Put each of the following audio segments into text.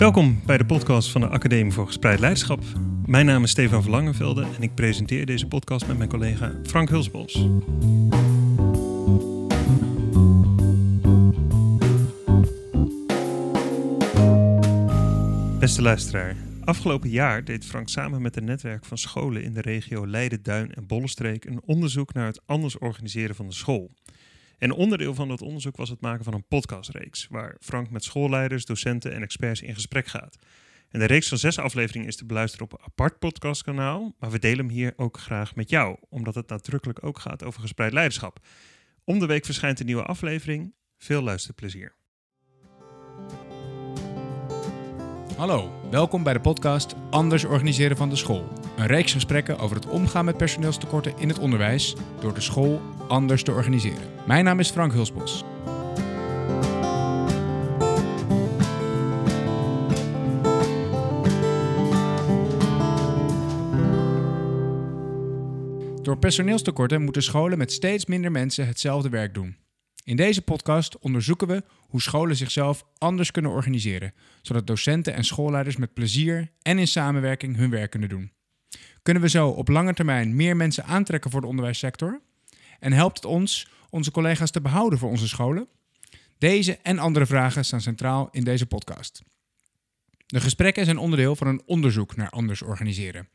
Welkom bij de podcast van de Academie voor Gespreid Leiderschap. Mijn naam is Stefan Verlangenvelde en ik presenteer deze podcast met mijn collega Frank Hulsbos. Beste luisteraar, afgelopen jaar deed Frank samen met een netwerk van scholen in de regio Leiden, Duin en Bollenstreek een onderzoek naar het anders organiseren van de school. En onderdeel van dat onderzoek was het maken van een podcastreeks, waar Frank met schoolleiders, docenten en experts in gesprek gaat. En de reeks van zes afleveringen is te beluisteren op een apart podcastkanaal, maar we delen hem hier ook graag met jou, omdat het nadrukkelijk ook gaat over gespreid leiderschap. Om de week verschijnt een nieuwe aflevering. Veel luisterplezier. Hallo, welkom bij de podcast Anders organiseren van de school. Een reeks gesprekken over het omgaan met personeelstekorten in het onderwijs door de school anders te organiseren. Mijn naam is Frank Hulsbos. Door personeelstekorten moeten scholen met steeds minder mensen hetzelfde werk doen. In deze podcast onderzoeken we hoe scholen zichzelf anders kunnen organiseren, zodat docenten en schoolleiders met plezier en in samenwerking hun werk kunnen doen. Kunnen we zo op lange termijn meer mensen aantrekken voor de onderwijssector? En helpt het ons onze collega's te behouden voor onze scholen? Deze en andere vragen staan centraal in deze podcast. De gesprekken zijn onderdeel van een onderzoek naar anders organiseren.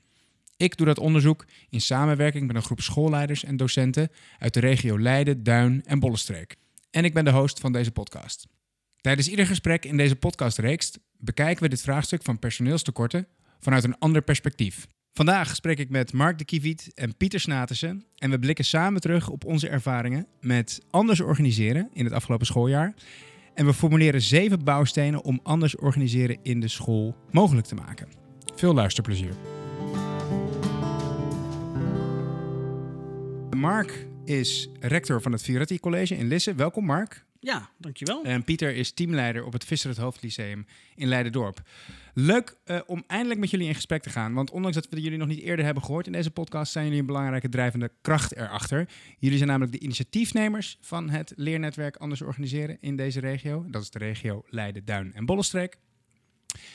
Ik doe dat onderzoek in samenwerking met een groep schoolleiders en docenten uit de regio Leiden, Duin en Bollenstreek. En ik ben de host van deze podcast. Tijdens ieder gesprek in deze podcastreeks bekijken we dit vraagstuk van personeelstekorten vanuit een ander perspectief. Vandaag spreek ik met Mark de Kieviet en Pieter Snatensen en we blikken samen terug op onze ervaringen met anders organiseren in het afgelopen schooljaar. En we formuleren zeven bouwstenen om anders organiseren in de school mogelijk te maken. Veel luisterplezier. Mark is rector van het Vioretti College in Lisse. Welkom Mark. Ja, dankjewel. En Pieter is teamleider op het Visser het Hoofdlyceum in Leiden-dorp. Leuk uh, om eindelijk met jullie in gesprek te gaan. Want ondanks dat we jullie nog niet eerder hebben gehoord in deze podcast, zijn jullie een belangrijke drijvende kracht erachter. Jullie zijn namelijk de initiatiefnemers van het leernetwerk Anders Organiseren in deze regio. Dat is de regio Leiden, Duin en Bollenstreek.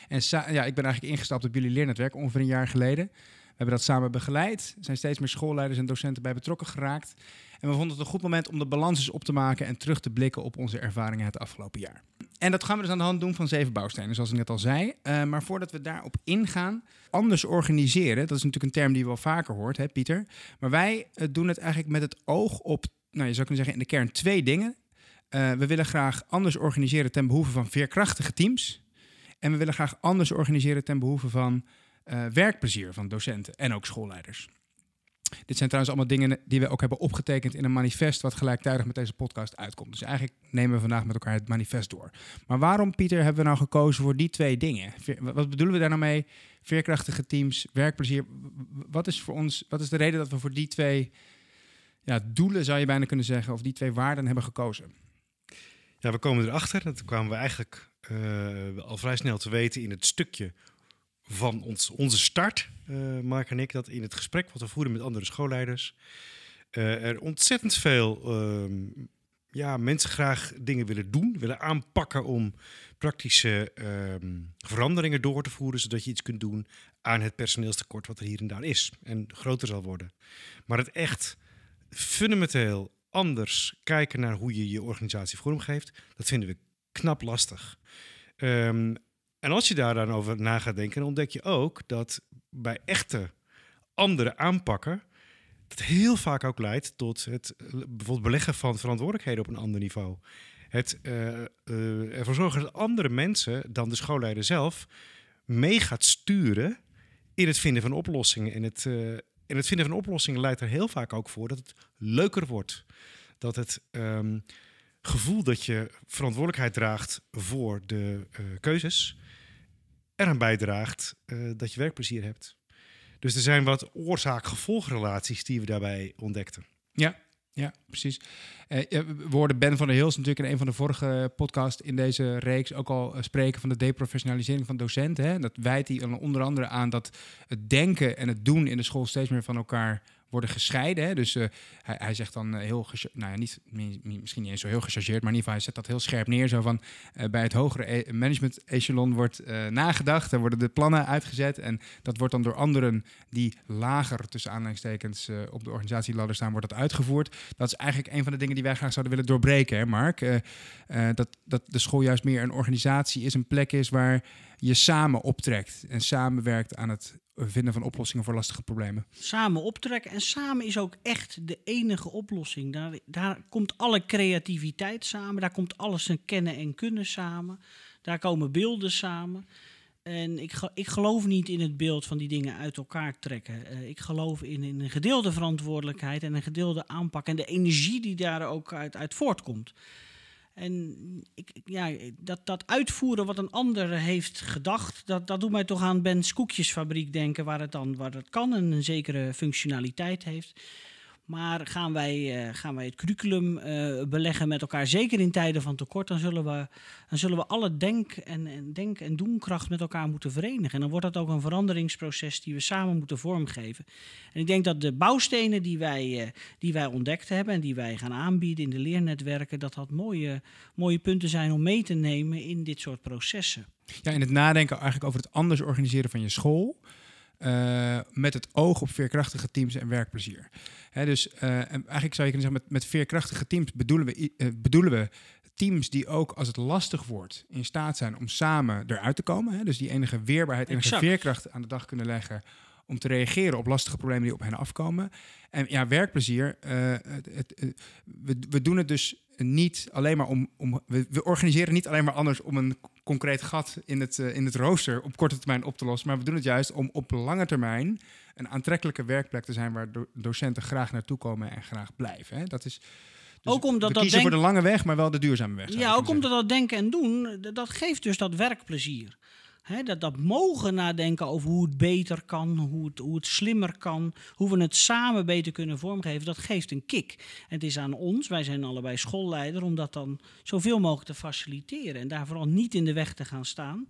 En ja, ik ben eigenlijk ingestapt op jullie leernetwerk ongeveer een jaar geleden. Hebben dat samen begeleid. Er zijn steeds meer schoolleiders en docenten bij betrokken geraakt. En we vonden het een goed moment om de balans eens op te maken en terug te blikken op onze ervaringen het afgelopen jaar. En dat gaan we dus aan de hand doen van zeven bouwstenen, zoals ik net al zei. Uh, maar voordat we daarop ingaan, anders organiseren, dat is natuurlijk een term die je wel vaker hoort, hè, Pieter. Maar wij uh, doen het eigenlijk met het oog op, nou, je zou kunnen zeggen in de kern twee dingen. Uh, we willen graag anders organiseren ten behoeve van veerkrachtige teams. En we willen graag anders organiseren ten behoeve van werkplezier van docenten en ook schoolleiders. Dit zijn trouwens allemaal dingen die we ook hebben opgetekend in een manifest wat gelijktijdig met deze podcast uitkomt. Dus eigenlijk nemen we vandaag met elkaar het manifest door. Maar waarom, Pieter, hebben we nou gekozen voor die twee dingen? Wat bedoelen we daar nou mee? Veerkrachtige teams, werkplezier. Wat is voor ons, wat is de reden dat we voor die twee ja, doelen, zou je bijna kunnen zeggen, of die twee waarden hebben gekozen? Ja, we komen erachter. Dat kwamen we eigenlijk uh, al vrij snel te weten in het stukje van ons, onze start, uh, Mark en ik, dat in het gesprek wat we voeren met andere schoolleiders, uh, er ontzettend veel uh, ja, mensen graag dingen willen doen, willen aanpakken om praktische ehm, veranderingen door te voeren, zodat je iets kunt doen aan het personeelstekort wat er hier en daar is en groter zal worden. Maar het echt fundamenteel anders kijken naar hoe je je organisatie vormgeeft, dat vinden we knap lastig. Um, en als je daar dan over na gaat denken, dan ontdek je ook dat bij echte andere aanpakken, dat heel vaak ook leidt tot het bijvoorbeeld beleggen van verantwoordelijkheden op een ander niveau. Het uh, uh, ervoor zorgen dat andere mensen dan de schoolleider zelf mee gaat sturen in het vinden van oplossingen. En het, in het vinden van oplossingen leidt er heel vaak ook voor dat het leuker wordt. Dat het um, gevoel dat je verantwoordelijkheid draagt voor de keuzes, eraan bijdraagt uh, dat je werkplezier hebt. Dus er zijn wat oorzaak-gevolgrelaties die we daarbij ontdekten. Ja, ja, precies. Uh, we hoorden Ben van der Hils natuurlijk in een van de vorige podcasts in deze reeks ook al uh, spreken van de deprofessionalisering van docenten. Hè? Dat wijt hij onder andere aan dat het denken en het doen in de school steeds meer van elkaar worden gescheiden. Hè? Dus eh, hij, hij zegt dan eh, heel, nou ja, niet, mi- mi- misschien niet eens zo heel gechargeerd, maar in ieder hij zet dat heel scherp neer. Zo van, eh, bij het hogere e- management echelon wordt nagedacht, er worden de plannen uitgezet en dat wordt dan door anderen die lager, tussen aanleidingstekens, op de organisatieladder staan, wordt dat uitgevoerd. Dat is eigenlijk een van de dingen die wij graag zouden willen doorbreken, hè Mark? Dat, dat de school juist meer een organisatie is, een plek is waar je samen optrekt en samenwerkt aan het vinden van oplossingen voor lastige problemen. Samen optrekken. En samen is ook echt de enige oplossing. Daar, daar komt alle creativiteit samen. Daar komt alles zijn kennen en kunnen samen. Daar komen beelden samen. En ik, ik geloof niet in het beeld van die dingen uit elkaar trekken. Eh, ik geloof in, in een gedeelde verantwoordelijkheid en een gedeelde aanpak. En de energie die daar ook uit, uit voortkomt. En ik, ja, dat, dat uitvoeren wat een ander heeft gedacht, dat, dat doet mij toch aan Ben's koekjesfabriek denken, waar het dan waar het kan en een zekere functionaliteit heeft. Maar gaan wij, eh, gaan wij het curriculum eh, beleggen met elkaar, zeker in tijden van tekort, dan zullen we, dan zullen we alle denk- en, en denk- en doenkracht met elkaar moeten verenigen. En dan wordt dat ook een veranderingsproces die we samen moeten vormgeven. En ik denk dat de bouwstenen die wij, eh, die wij ontdekt hebben en die wij gaan aanbieden in de leernetwerken, dat dat mooie, mooie punten zijn om mee te nemen in dit soort processen. Ja, in het nadenken eigenlijk over het anders organiseren van je school. Eh, met het oog op veerkrachtige teams en werkplezier. Hè, dus eh, en eigenlijk zou je kunnen zeggen, met, met veerkrachtige teams bedoelen we, eh, bedoelen we teams die ook als het lastig wordt in staat zijn om samen eruit te komen. Hè, dus die enige weerbaarheid, enige Exact. veerkracht aan de dag kunnen leggen om te reageren op lastige problemen die op hen afkomen. En ja, werkplezier, het, het, we, we doen het dus niet alleen maar om, om we, we organiseren niet alleen maar anders om een concreet gat in het, eh, in het rooster op korte termijn op te lossen, maar we doen het juist om op lange termijn een aantrekkelijke werkplek te zijn waar do- docenten graag naartoe komen en graag blijven. Hè? Dat is dus Ook omdat dat kiezen denk- voor de lange weg, maar wel de duurzame weg. Ja, ook omdat dat denken en doen, dat geeft dus dat werkplezier. Dat, dat mogen nadenken over hoe het beter kan, hoe het, hoe het slimmer kan, hoe we het samen beter kunnen vormgeven, dat geeft een kick. En het is aan ons, wij zijn allebei schoolleider, om dat dan zoveel mogelijk te faciliteren en daar vooral niet in de weg te gaan staan.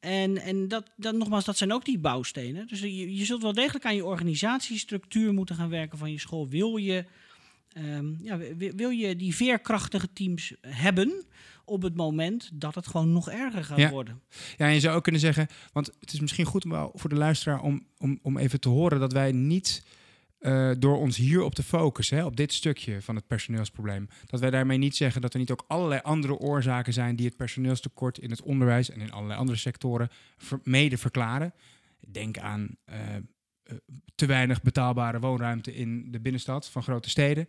En, en dat, dat, nogmaals, dat zijn ook die bouwstenen. Dus je, je zult wel degelijk aan je organisatiestructuur moeten gaan werken van je school. Wil je, ehm, ja, wi- wil je die veerkrachtige teams hebben op het moment dat het gewoon nog erger gaat Ja. worden? Ja, en je zou ook kunnen zeggen, want het is misschien goed om wel voor de luisteraar om, om, om even te horen dat wij niet eh, door ons hierop te focussen, hè, op dit stukje van het personeelsprobleem, dat wij daarmee niet zeggen dat er niet ook allerlei andere oorzaken zijn die het personeelstekort in het onderwijs en in allerlei andere sectoren ver- mede verklaren. Denk aan eh, te weinig betaalbare woonruimte in de binnenstad van grote steden,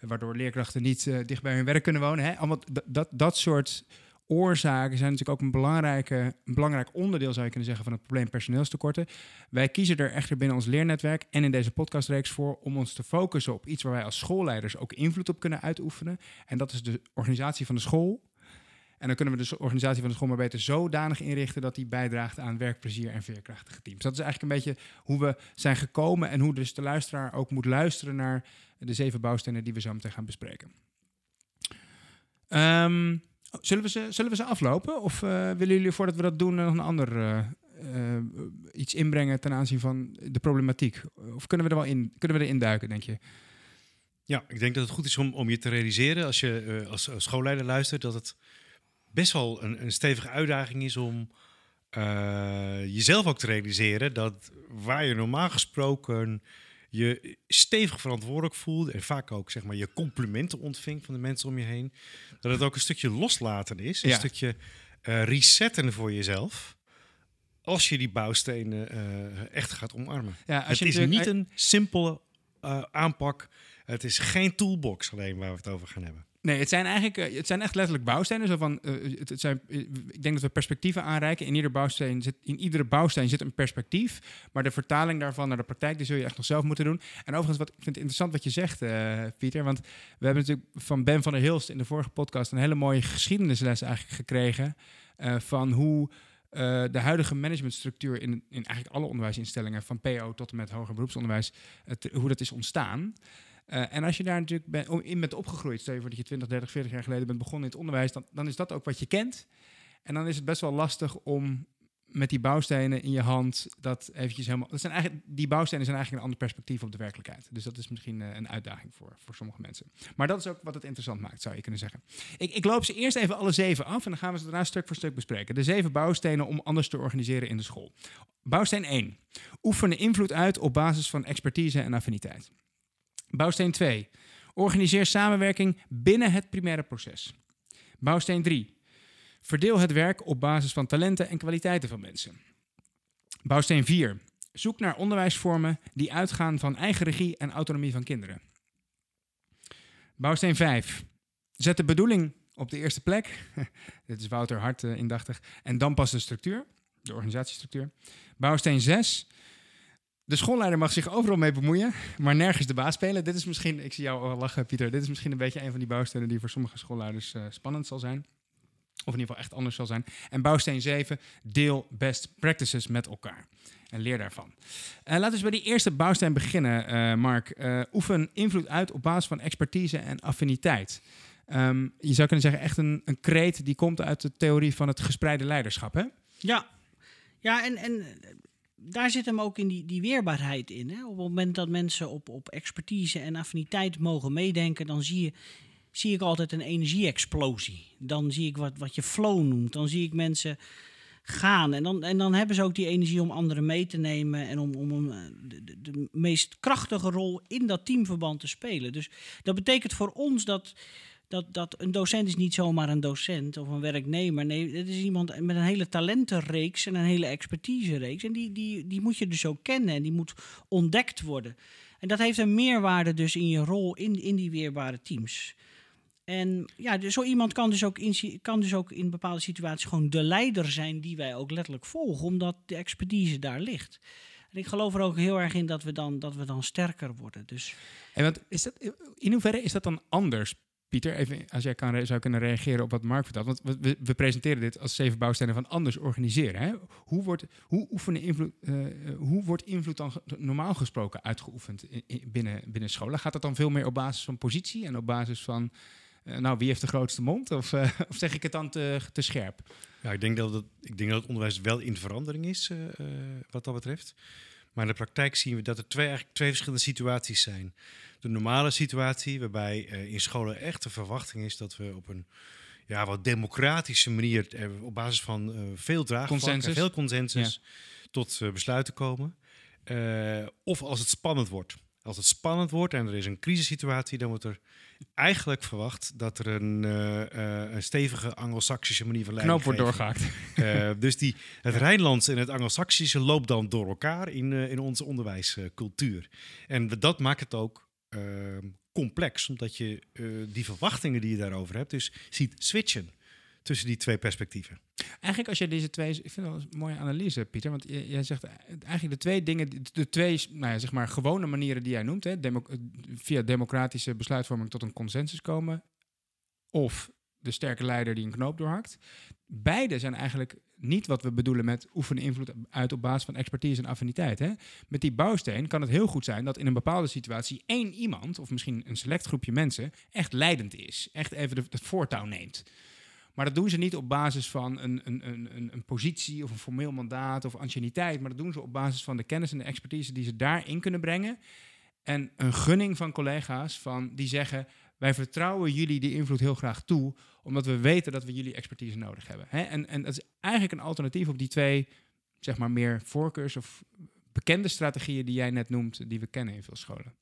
eh, waardoor leerkrachten niet eh, dicht bij hun werk kunnen wonen. Hè? Allemaal dat, dat soort oorzaken zijn natuurlijk ook een, belangrijke, belangrijk onderdeel, zou je kunnen zeggen, van het probleem personeelstekorten. Wij kiezen er echter binnen ons leernetwerk en in deze podcastreeks voor om ons te focussen op iets waar wij als schoolleiders ook invloed op kunnen uitoefenen. En dat is de organisatie van de school. En dan kunnen we de organisatie van de school maar beter zodanig inrichten dat die bijdraagt aan werkplezier en veerkrachtige teams. Dat is eigenlijk een beetje hoe we zijn gekomen en hoe dus de luisteraar ook moet luisteren naar de zeven bouwstenen die we zo meteen gaan bespreken. Ehm, zullen, we ze, zullen we ze aflopen? Of eh, willen jullie voordat we dat doen nog een ander eh, eh, iets inbrengen ten aanzien van de problematiek? Of kunnen we er wel in, kunnen we erin duiken, denk je? Ja, ik denk dat het goed is om, om je te realiseren als je als schoolleider luistert, dat het best wel een, een stevige uitdaging is om eh, jezelf ook te realiseren dat waar je normaal gesproken je stevig verantwoordelijk voelt en vaak ook zeg maar je complimenten ontvingt van de mensen om je heen, dat het ook een stukje loslaten is, een stukje eh, resetten voor jezelf. Als je die bouwstenen eh, echt gaat omarmen. Ja, als het is niet een simpele aanpak. Het is geen toolbox alleen waar we het over gaan hebben. Nee, het zijn eigenlijk eh, het zijn echt letterlijk bouwstenen. Zo van, eh, het, zijn, eh, ik denk dat we perspectieven aanreiken. In, ieder bouwsteen zit, in iedere bouwsteen zit een perspectief. Maar de vertaling daarvan naar de praktijk, die zul je echt nog zelf moeten doen. En overigens, wat, ik vind het interessant wat je zegt, Pieter. Want we hebben natuurlijk van Ben van der Hilst in de vorige podcast een hele mooie geschiedenisles eigenlijk gekregen. van hoe de huidige managementstructuur in, in eigenlijk alle onderwijsinstellingen, van PO tot en met hoger beroepsonderwijs, hoe dat is ontstaan. Eh, en als je daar natuurlijk in bent opgegroeid, stel je voor dat je 20, 30, 40 jaar geleden bent begonnen in het onderwijs, dan, dan is dat ook wat je kent. En dan is het best wel lastig om met die bouwstenen in je hand dat eventjes helemaal. Dat zijn eigenlijk, die bouwstenen zijn eigenlijk een ander perspectief op de werkelijkheid. Dus dat is misschien eh, een uitdaging voor, voor sommige mensen. Maar dat is ook wat het interessant maakt, zou je kunnen zeggen. Ik, ik loop ze eerst even alle zeven af en dan gaan we ze daarna stuk voor stuk bespreken. De zeven bouwstenen om anders te organiseren in de school. Bouwsteen 1. Oefenen invloed uit op basis van expertise en affiniteit. Bouwsteen 2. Organiseer samenwerking binnen het primaire proces. Bouwsteen 3. Verdeel het werk op basis van talenten en kwaliteiten van mensen. Bouwsteen 4. Zoek naar onderwijsvormen die uitgaan van eigen regie en autonomie van kinderen. Bouwsteen 5. Zet de bedoeling op de eerste plek. Dit is Wouter Hart uh, indachtig. En dan pas de structuur, de organisatiestructuur. Bouwsteen 6. De schoolleider mag zich overal mee bemoeien, maar nergens de baas spelen. Dit is misschien, ik zie jou al lachen, Pieter. Dit is misschien een beetje een van die bouwstenen die voor sommige schoolleiders uh, spannend zal zijn. Of in ieder geval echt anders zal zijn. En bouwsteen 7, deel best practices met elkaar. En leer daarvan. Uh, laten we bij die eerste bouwsteen beginnen, uh, Mark. Oefen invloed uit op basis van expertise en affiniteit. Um, je zou kunnen zeggen, echt een, een kreet die komt uit de theorie van het gespreide leiderschap, hè? Ja, ja en, en daar zit hem ook in die, die weerbaarheid in. Hè? Op het moment dat mensen op, op expertise en affiniteit mogen meedenken, dan zie je zie ik altijd een energie-explosie. Dan zie ik wat, wat je flow noemt. Dan zie ik mensen gaan. En dan, en dan hebben ze ook die energie om anderen mee te nemen en om, om de, de, meest krachtige rol in dat teamverband te spelen. Dus dat betekent voor ons dat, dat, dat een docent is niet zomaar een docent of een werknemer. Nee, het is iemand met een hele talentenreeks en een hele expertise-reeks. En die, die, die moet je dus ook kennen en die moet ontdekt worden. En dat heeft een meerwaarde dus in je rol in, in die weerbare teams. En ja, dus zo iemand kan dus, ook in, kan dus ook in bepaalde situaties gewoon de leider zijn die wij ook letterlijk volgen, omdat de expertise daar ligt. En ik geloof er ook heel erg in dat we dan, dat we dan sterker worden. Dus. En wat is dat, in hoeverre is dat dan anders, Pieter? Even als jij kan, zou kunnen reageren op wat Mark vertelt. Want we, we presenteren dit als zeven bouwstenen van anders organiseren. Hè? Hoe, wordt, hoe, oefenen invloed, uh, hoe wordt invloed dan normaal gesproken uitgeoefend in, in, binnen, binnen scholen? Gaat dat dan veel meer op basis van positie en op basis van uh, nou, wie heeft de grootste mond? Of, uh, of zeg ik het dan te, te, scherp? Ja, ik denk dat het, ik denk dat het onderwijs wel in verandering is, wat dat betreft. Maar in de praktijk zien we dat er twee, eigenlijk twee verschillende situaties zijn. De normale situatie, waarbij in scholen echt de verwachting is dat we op een ja, wat democratische manier, op basis van veel draagvlak en veel consensus, ja. tot besluiten komen. of als het spannend wordt. Als het spannend wordt en er is een crisissituatie, dan wordt er eigenlijk verwacht dat er een, uh, een stevige Anglo-Saxische manier van Knoop wordt doorgehakt. Uh, dus die, het Rijnlands en het Anglo-Saxische loopt dan door elkaar in, in onze onderwijscultuur. en dat maakt het ook complex, omdat je die verwachtingen die je daarover hebt, dus ziet switchen tussen die twee perspectieven. Eigenlijk als je deze twee, ik vind dat een mooie analyse, Pieter, want jij zegt eigenlijk de twee dingen, de twee, nou ja, zeg maar gewone manieren die jij noemt, hè, demo, via democratische besluitvorming tot een consensus komen, of de sterke leider die een knoop doorhakt. Beide zijn eigenlijk niet wat we bedoelen met oefenen invloed uit op basis van expertise en affiniteit. Hè? Met die bouwsteen kan het heel goed zijn dat in een bepaalde situatie één iemand, of misschien een select groepje mensen, echt leidend is. Echt even de, het voortouw neemt. Maar dat doen ze niet op basis van een, een, een, een positie of een formeel mandaat of anciëniteit. Maar dat doen ze op basis van de kennis en de expertise die ze daarin kunnen brengen. En een gunning van collega's van, die zeggen: Wij vertrouwen jullie die invloed heel graag toe, omdat we weten dat we jullie expertise nodig hebben. Hè? En, en dat is eigenlijk een alternatief op die twee, zeg maar, meer voorkeurs of bekende strategieën die jij net noemt, die we kennen in veel scholen.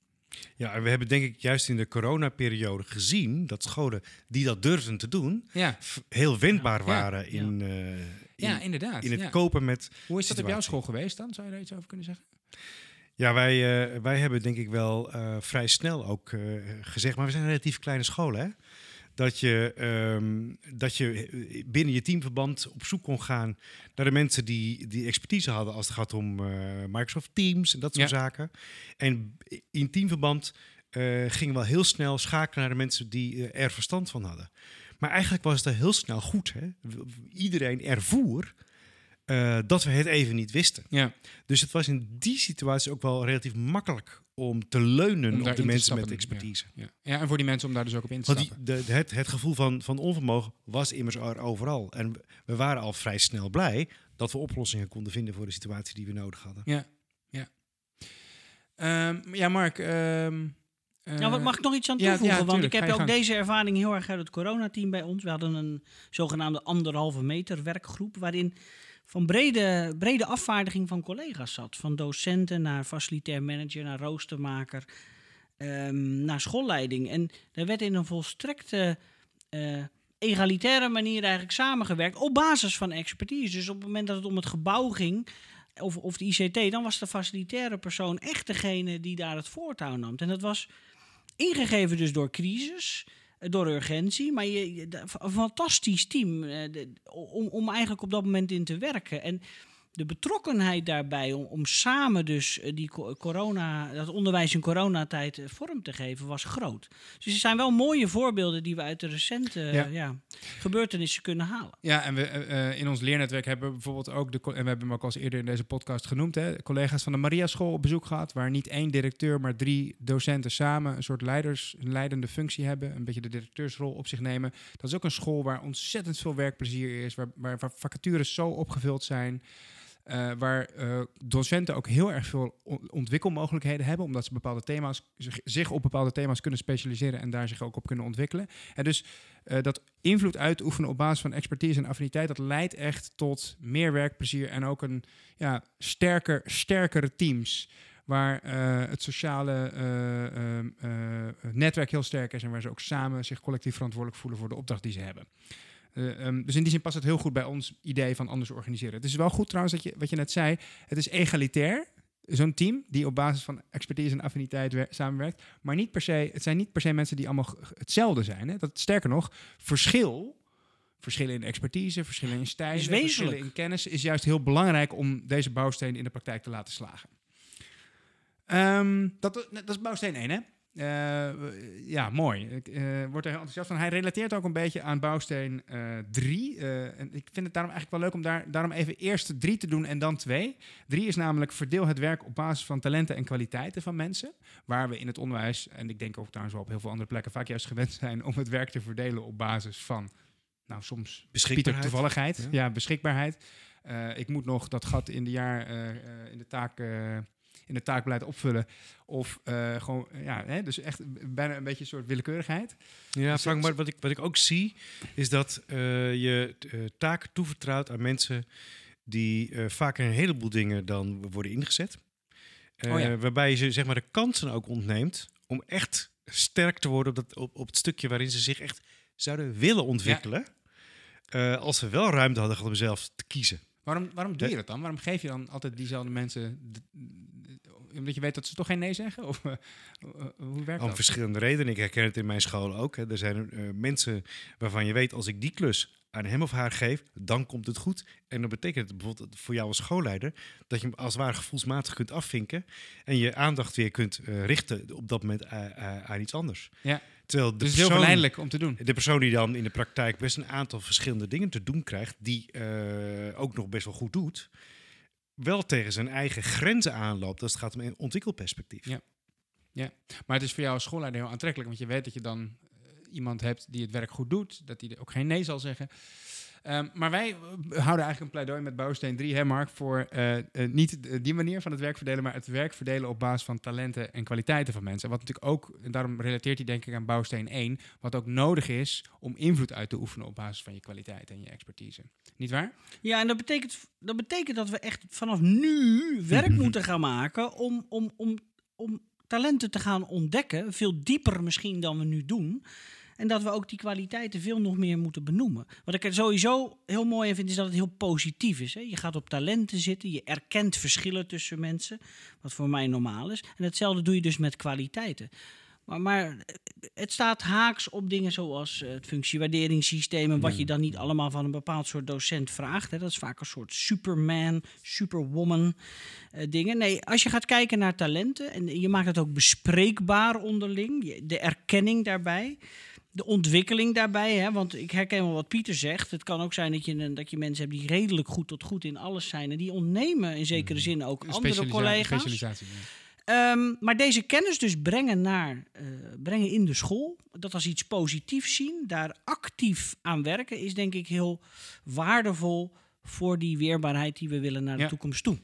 Ja, en we hebben denk ik juist in de coronaperiode gezien dat scholen die dat durfden te doen, ja. heel wendbaar waren ja. in, uh, in, ja, inderdaad, in het kopen met. Hoe is dat op jouw school geweest dan? Zou je daar iets over kunnen zeggen? Ja, wij, uh, wij hebben denk ik wel uh, vrij snel ook gezegd, maar we zijn een relatief kleine scholen, hè? dat je, um, dat je binnen je teamverband op zoek kon gaan naar de mensen die, die expertise hadden als het gaat om Microsoft Teams en dat soort Ja. zaken. En in teamverband gingen we wel heel snel schakelen naar de mensen die er verstand van hadden. Maar eigenlijk was het heel snel goed. Hè? Iedereen ervoer uh, dat we het even niet wisten. Ja. Dus het was in die situatie ook wel relatief makkelijk om te leunen Om op de mensen stappen, met expertise. Ja. ja, en voor die mensen om daar dus ook op in te Want die, stappen. de, het, het gevoel van, van onvermogen was immers er overal. En we waren al vrij snel blij dat we oplossingen konden vinden voor de situatie die we nodig hadden. Ja, ja. Ehm, ja, Mark. ehm, eh, Nou, wat mag ik nog iets aan ja, ja, toevoegen? Want ik heb ook gang. deze ervaring heel erg uit het coronateam bij ons. We hadden een zogenaamde anderhalve meter werkgroep... waarin van brede, brede afvaardiging van collega's zat. Van docenten naar facilitair manager, naar roostermaker, ehm, naar schoolleiding. En daar werd in een volstrekte eh, egalitaire manier eigenlijk samengewerkt... op basis van expertise. Dus op het moment dat het om het gebouw ging of, of de ICT, dan was de facilitaire persoon echt degene die daar het voortouw nam. En dat was ingegeven dus door crisis, door urgentie, maar je, een fantastisch team eh, om, om eigenlijk op dat moment in te werken. En de betrokkenheid daarbij om, om samen dus eh, die co- corona, dat onderwijs in coronatijd eh, vorm te geven, was groot. Dus er zijn wel mooie voorbeelden die we uit de recente eh, Ja. ja, gebeurtenissen kunnen halen. Ja, en we, eh, eh, in ons leernetwerk hebben we bijvoorbeeld ook, de, en we hebben hem ook al eens eerder in deze podcast genoemd, hè, collega's van de Maria School op bezoek gehad, waar niet één directeur, maar drie docenten samen een soort leiders, een leidende functie hebben, een beetje de directeursrol op zich nemen. Dat is ook een school waar ontzettend veel werkplezier is, waar, waar, waar vacatures zo opgevuld zijn. Eh, waar eh, docenten ook heel erg veel on- ontwikkelmogelijkheden hebben, omdat ze bepaalde thema's, zich, op bepaalde thema's kunnen specialiseren en daar zich ook op kunnen ontwikkelen. En dus eh, dat invloed uitoefenen op basis van expertise en affiniteit, dat leidt echt tot meer werkplezier en ook een ja, sterker, sterkere teams. Waar het sociale eh, ehm, eh, netwerk heel sterk is en waar ze ook samen zich collectief verantwoordelijk voelen voor de opdracht die ze hebben. Eh, ehm, dus in die zin past het heel goed bij ons idee van anders organiseren. Het is wel goed trouwens dat je, wat je net zei, het is egalitair. Zo'n team die op basis van expertise en affiniteit wer- samenwerkt. Maar niet per se, het zijn niet per se mensen die allemaal hetzelfde zijn. Hè? Dat, sterker nog, verschil, verschillen in expertise, verschillen in wezenlijk. verschillen in kennis, is juist heel belangrijk om deze bouwsteen in de praktijk te laten slagen. Ehm, dat, dat is bouwsteen 1, hè? Eh, ja, mooi. Ik eh, word er heel enthousiast van. Hij relateert ook een beetje aan bouwsteen 3. en ik vind het daarom eigenlijk wel leuk om daar, daarom even eerst 3 te doen en dan 2. 3 is namelijk verdeel het werk op basis van talenten en kwaliteiten van mensen. Waar we in het onderwijs, en ik denk ook trouwens wel op heel veel andere plekken, vaak juist gewend zijn om het werk te verdelen op basis van, nou soms Pieter toevalligheid, Ja. ja, beschikbaarheid. Eh, ik moet nog dat gat in de jaar eh, eh, in de taak eh, in de taakbeleid opvullen of eh, gewoon ja, hè, dus echt bijna een beetje een soort willekeurigheid. Ja, Dus Frank, maar wat ik, wat ik ook zie, is dat eh, je eh, taken toevertrouwt aan mensen die vaak een heleboel dingen dan worden ingezet. Oh ja. Waarbij je ze zeg maar de kansen ook ontneemt om echt sterk te worden op, dat, op, op het stukje waarin ze zich echt zouden willen ontwikkelen. Als ze wel ruimte hadden om zelf te kiezen. Waarom, waarom doe je dat dan? Waarom geef je dan altijd diezelfde mensen omdat je weet dat ze toch geen nee zeggen? Of eh, eh, hoe werkt Om dat? verschillende redenen. Ik herken het in mijn school ook. Hè. Er zijn eh, mensen waarvan je weet, als ik die klus aan hem of haar geef, dan komt het goed. En dat betekent het bijvoorbeeld voor jou als schoolleider, dat je hem als het ware gevoelsmatig kunt afvinken en je aandacht weer kunt richten op dat moment aan iets anders. Ja. Terwijl de Dus het is heel verleidelijk om te doen. de persoon die dan in de praktijk best een aantal verschillende dingen te doen krijgt, die ook nog best wel goed doet, wel tegen zijn eigen grenzen aanloopt als het gaat om ontwikkelperspectief. Ja. Maar het is voor jou als schoolleider heel aantrekkelijk, want je weet dat je dan eh, iemand hebt die het werk goed doet, dat die ook geen nee zal zeggen. Ehm, maar wij eh, houden eigenlijk een pleidooi met Bouwsteen 3, hè Mark, voor eh, eh, niet die manier van het werk verdelen, maar het werk verdelen op basis van talenten en kwaliteiten van mensen. Wat natuurlijk ook, en daarom relateert hij denk ik aan Bouwsteen 1, wat ook nodig is om invloed uit te oefenen op basis van je kwaliteiten en je expertise. Niet waar? Ja, en dat betekent, dat betekent dat we echt vanaf nu werk moeten gaan maken om, om, om, om talenten te gaan ontdekken. Veel dieper misschien dan we nu doen. En dat we ook die kwaliteiten veel nog meer moeten benoemen. Wat ik er sowieso heel mooi aan vind, is dat het heel positief is. Hè? Je gaat op talenten zitten, je erkent verschillen tussen mensen, wat voor mij normaal is. En hetzelfde doe je dus met kwaliteiten. Maar, maar het staat haaks op dingen zoals eh, het functiewaarderingssysteem en wat je dan niet allemaal van een bepaald soort docent vraagt. Hè. Dat is vaak een soort superman, superwoman eh, dingen. Nee, als je gaat kijken naar talenten en je maakt het ook bespreekbaar onderling, de erkenning daarbij. De ontwikkeling daarbij, hè, want ik herken wel wat Pieter zegt. Het kan ook zijn dat je, dat je mensen hebt die redelijk goed tot goed in alles zijn. En die ontnemen in zekere zin ook andere collega's. Specialisatie. ja. Ehm, maar deze kennis dus brengen, naar, eh, brengen in de school, dat als iets positiefs zien, daar actief aan werken, is denk ik heel waardevol voor die weerbaarheid die we willen naar de Ja. toekomst toe.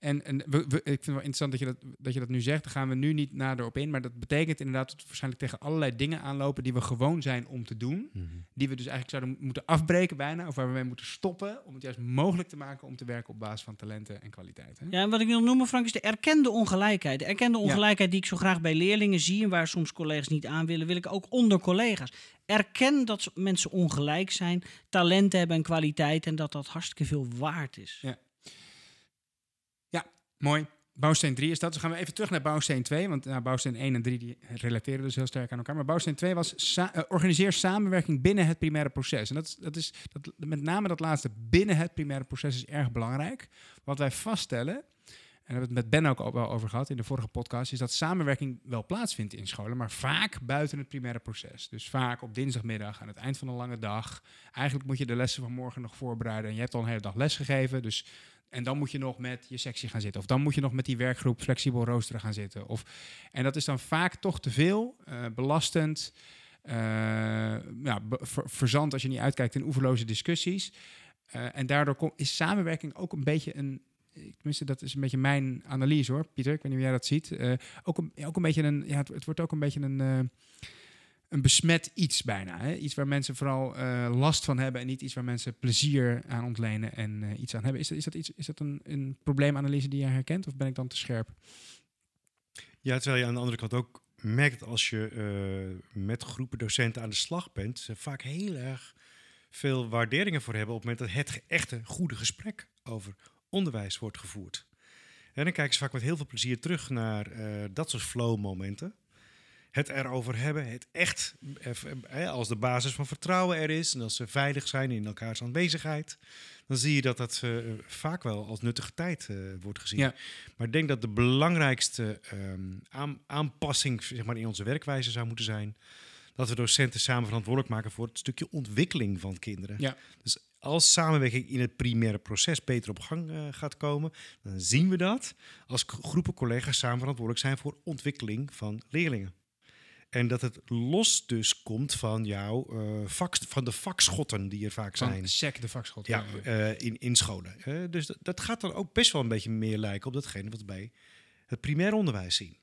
En, en we, we- ik vind het wel interessant dat je dat, dat je dat nu zegt. Daar gaan we nu niet nader op in. Maar dat betekent inderdaad dat we waarschijnlijk tegen allerlei dingen aanlopen die we gewoon zijn om te doen. Die we dus eigenlijk zouden moeten afbreken bijna. Of waar we mee moeten stoppen. Om het juist mogelijk te maken om te werken op basis van talenten en kwaliteiten. Ja, en wat ik wil noemen, Frank, is de erkende ongelijkheid. De erkende ongelijkheid die ik zo graag bij leerlingen zie en waar soms collega's niet aan willen, wil ik ook onder collega's. Erken dat mensen ongelijk zijn, talenten hebben en kwaliteit en dat dat hartstikke veel waard is. Ja. Mooi. Bouwsteen 3 is dat. Dus gaan we even terug naar bouwsteen 2. Want nou, bouwsteen 1 en 3 die relateren dus heel sterk aan elkaar. Maar bouwsteen 2 was eh, organiseer samenwerking binnen het primaire proces. En dat, is- dat is dat, met name dat laatste binnen het primaire proces is erg belangrijk. Wat wij vaststellen, en daar hebben we het met Ben ook al wel over gehad in de vorige podcast, is dat samenwerking wel plaatsvindt in scholen, maar vaak buiten het primaire proces. Dus vaak op dinsdagmiddag aan het eind van een lange dag. Eigenlijk moet je de lessen van morgen nog voorbereiden. En je hebt al een hele dag les gegeven, dus en dan moet je nog met je sectie gaan zitten. Of dan moet je nog met die werkgroep flexibel roosteren gaan zitten. Of, en dat is dan vaak toch te veel, eh, belastend. eh, ja, verzand als je niet uitkijkt in oeverloze discussies. Eh, en daardoor is samenwerking ook een beetje een. Ik- Tenminste, dat is een beetje mijn analyse hoor, Pieter. Ik weet niet hoe jij dat ziet. Eh, ook, een, ook een beetje een. Ja, het, wordt ook een beetje een. eh, een besmet iets bijna. Hè? Iets waar mensen vooral eh, last van hebben en niet iets waar mensen plezier aan ontlenen en eh, iets aan hebben. Is dat, is dat, iets, is dat een, een probleemanalyse die jij herkent of ben ik dan te scherp? Ja, terwijl je aan de andere kant ook merkt als je eh, met groepen docenten aan de slag bent, ze vaak heel erg veel waarderingen voor hebben op het moment dat het echte goede gesprek over onderwijs wordt gevoerd. En dan kijken ze vaak met heel veel plezier terug naar eh, dat soort flow-momenten. Het erover hebben, het echt, eh, eh, als de basis van vertrouwen er is en als ze veilig zijn in elkaars aanwezigheid, dan zie je dat dat eh, vaak wel als nuttige tijd wordt gezien. Ja. Maar ik denk dat de belangrijkste ehm, aan- aanpassing zeg maar, in onze werkwijze zou moeten zijn dat we docenten samen verantwoordelijk maken voor het stukje ontwikkeling van kinderen. Ja. Dus als samenwerking in het primaire proces beter op gang eh, gaat komen, dan zien we dat als groepen collega's samen verantwoordelijk zijn voor ontwikkeling van leerlingen. En dat het los dus komt van jouw eh, vak, van de vakschotten die er vaak zijn. Van SEC, de vakschot. Ja, eh, in, in scholen. Dus dat, dat gaat dan ook best wel een beetje meer lijken op datgene wat we bij het primair onderwijs zien.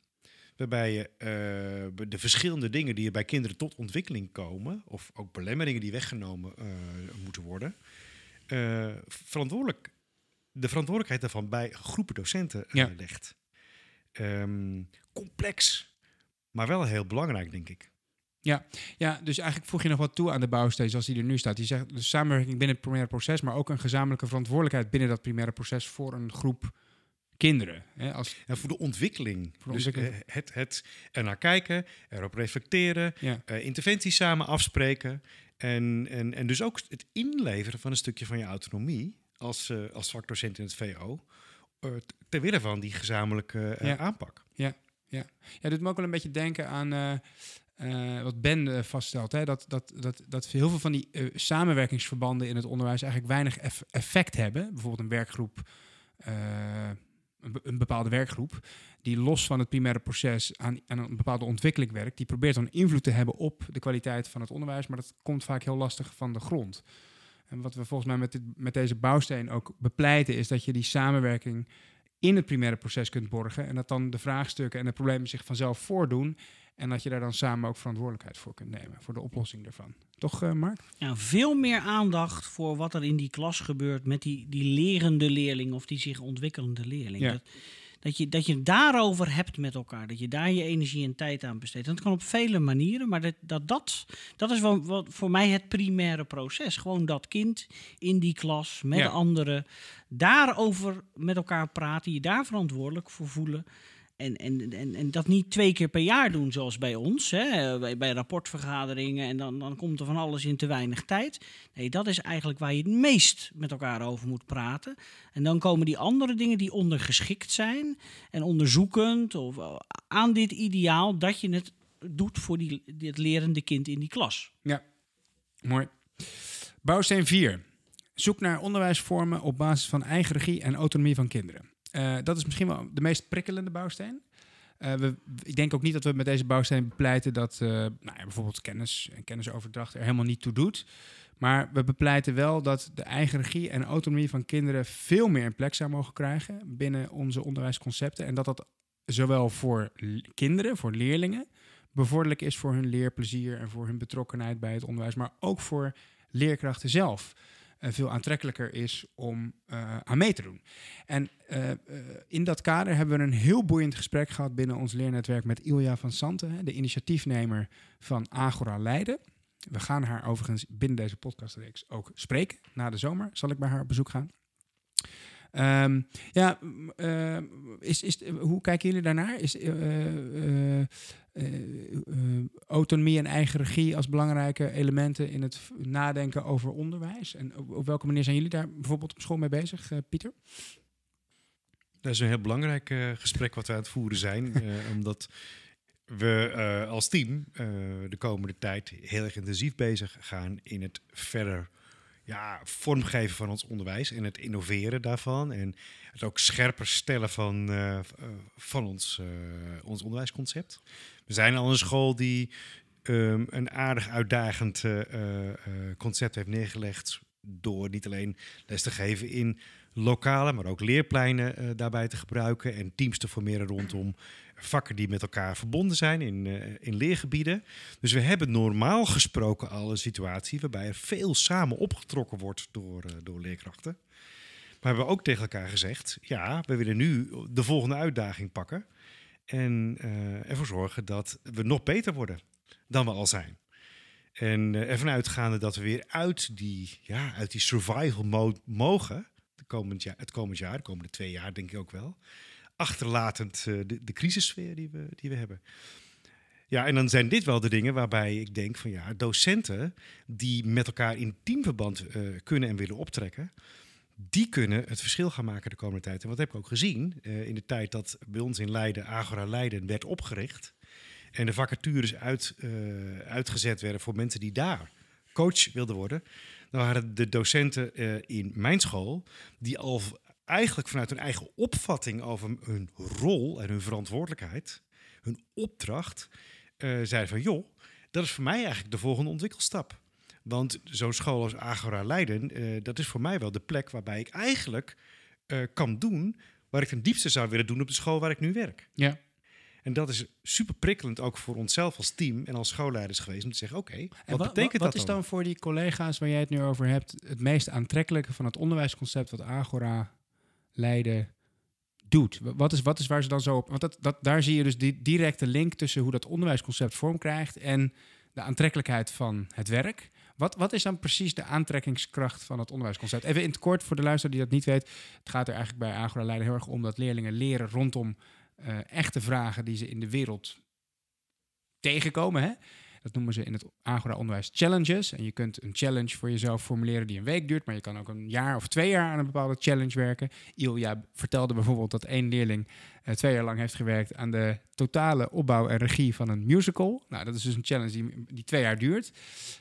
Waarbij je de verschillende dingen die er bij kinderen tot ontwikkeling komen, of ook belemmeringen die weggenomen moeten worden, eh, verantwoordelijk, de verantwoordelijkheid daarvan bij groepen docenten eh, Ja. legt. Ehm, complex, maar wel heel belangrijk, denk ik. Ja, dus eigenlijk voeg je nog wat toe aan de bouwsteen zoals die er nu staat. Die zegt dus samenwerking binnen het primaire proces, maar ook een gezamenlijke verantwoordelijkheid binnen dat primaire proces voor een groep kinderen. Hè, als, En voor de ontwikkeling. Voor de dus eh, het, het er naar kijken, erop reflecteren, ja. interventies samen afspreken. En, en, en dus ook het inleveren van een stukje van je autonomie als, eh, als vakdocent in het VO. eh, t- ter wille van die gezamenlijke eh, Ja. aanpak. Ja, dat doet me ook wel een beetje denken aan eh, eh, wat Ben eh, vaststelt. Hè? Dat, dat, dat, dat heel veel van die eh, samenwerkingsverbanden in het onderwijs eigenlijk weinig eff- effect hebben. Bijvoorbeeld een werkgroep, eh, een, be- een bepaalde werkgroep, die los van het primaire proces aan, aan een bepaalde ontwikkeling werkt. Die probeert dan invloed te hebben op de kwaliteit van het onderwijs, maar dat komt vaak heel lastig van de grond. En wat we volgens mij met, dit, met deze bouwsteen ook bepleiten, is dat je die samenwerking in het primaire proces kunt borgen. En dat dan de vraagstukken en de problemen zich vanzelf voordoen. En dat je daar dan samen ook verantwoordelijkheid voor kunt nemen. Voor de oplossing daarvan. Toch, eh, Mark? Ja, veel meer aandacht voor wat er in die klas gebeurt met die, die lerende leerling of die zich ontwikkelende leerling. Ja. Dat, dat, je, dat je daarover hebt met elkaar. Dat je daar je energie en tijd aan besteedt. En dat kan op vele manieren, maar dat, dat, dat, dat is wat voor mij het primaire proces. Gewoon dat kind in die klas met Ja. anderen. Daarover met elkaar praten, je daar verantwoordelijk voor voelen. En, en, en, en dat niet twee keer per jaar doen zoals bij ons, hè, bij, rapportvergaderingen. En dan, dan komt er van alles in te weinig tijd. Nee, dat is eigenlijk waar je het meest met elkaar over moet praten. En dan komen die andere dingen die ondergeschikt zijn en onderzoekend of eh, aan dit ideaal dat je het doet voor die, dit lerende kind in die klas. Mooi. Bouwsteen 4. Zoek naar onderwijsvormen op basis van eigen regie en autonomie van kinderen. Eh, dat is misschien wel de meest prikkelende bouwsteen. Eh, we, ik denk ook niet dat we met deze bouwsteen bepleiten dat eh, nou ja, bijvoorbeeld kennis en kennisoverdracht er helemaal niet toe doet. Maar we bepleiten wel dat de eigen regie en autonomie van kinderen veel meer een plek zou mogen krijgen binnen onze onderwijsconcepten. En dat dat zowel voor kinderen, voor leerlingen, bevorderlijk is voor hun leerplezier en voor hun betrokkenheid bij het onderwijs, maar ook voor leerkrachten zelf veel aantrekkelijker is om eh, aan mee te doen. En eh, eh, in dat kader hebben we een heel boeiend gesprek gehad binnen ons leernetwerk met Ilja van Santen, de initiatiefnemer van Agora Leiden. We gaan haar overigens binnen deze podcastreeks ook spreken. Na de zomer zal ik bij haar op bezoek gaan. Ehm, ja, m, eh, is, is, hoe kijken jullie daarnaar? Is eh, eh, eh, autonomie en eigen regie als belangrijke elementen in het nadenken over onderwijs? En op, op welke manier zijn jullie daar bijvoorbeeld op school mee bezig, Pieter? Dat is een heel belangrijk gesprek wat we aan het voeren zijn. omdat we als team de komende tijd heel erg intensief bezig gaan in het verder ja, vormgeven van ons onderwijs en het innoveren daarvan. En het ook scherper stellen van, eh, eh, van ons, eh, ons onderwijsconcept. We zijn al een school die ehm, een aardig uitdagend concept heeft neergelegd. Door niet alleen les te geven in lokale, maar ook leerpleinen daarbij te gebruiken. En teams te formeren rondom vakken die met elkaar verbonden zijn in, eh, in leergebieden. Dus we hebben normaal gesproken al een situatie waarbij er veel samen opgetrokken wordt door, eh, door leerkrachten. Maar we hebben ook tegen elkaar gezegd, ja, we willen nu de volgende uitdaging pakken. En eh, ervoor zorgen dat we nog beter worden dan we al zijn. En ervan uitgaande dat we weer uit die, ja, uit die survival mode mogen, de komend jaar, het komend jaar, de komende twee jaar denk ik ook wel, achterlatend eh, de, de crisissfeer die we, die we hebben. Ja, en dan zijn dit wel de dingen waarbij ik denk van ja, docenten die met elkaar in teamverband eh, kunnen en willen optrekken, die kunnen het verschil gaan maken de komende tijd. En wat heb ik ook gezien eh, in de tijd dat bij ons in Leiden, Agora Leiden, werd opgericht en de vacatures uit, uitgezet werden voor mensen die daar coach wilden worden. Dan waren de docenten in mijn school die al eigenlijk vanuit hun eigen opvatting over hun rol en hun verantwoordelijkheid, hun opdracht, zeiden van joh, dat is voor mij eigenlijk de volgende ontwikkelstap. Want zo'n school als Agora Leiden, eh, dat is voor mij wel de plek waarbij ik eigenlijk eh, kan doen waar ik ten diepste zou willen doen op de school waar ik nu werk. Ja. En dat is super prikkelend ook voor onszelf als team en als schoolleiders geweest om te zeggen, oké, wat, En wa- betekent wat dat is dan voor die collega's waar jij het nu over hebt het meest aantrekkelijke van het onderwijsconcept wat Agora Leiden doet? Wa- Wat is, wat is waar ze dan zo op... Want dat, dat, daar zie je dus die directe link tussen hoe dat onderwijsconcept vorm krijgt en de aantrekkelijkheid van het werk. Wat, wat is dan precies de aantrekkingskracht van het onderwijsconcept? Even in het kort voor de luisteraar die dat niet weet. Het gaat er eigenlijk bij Agora Leiden heel erg om dat leerlingen leren rondom eh, echte vragen die ze in de wereld tegenkomen. Hè? Dat noemen ze in het Agora Onderwijs challenges. En je kunt een challenge voor jezelf formuleren die een week duurt, maar je kan ook een jaar of twee jaar aan een bepaalde challenge werken. Ilja vertelde bijvoorbeeld dat één leerling eh, twee jaar lang heeft gewerkt aan de totale opbouw en regie van een musical. Nou, dat is dus een challenge die, die twee jaar duurt.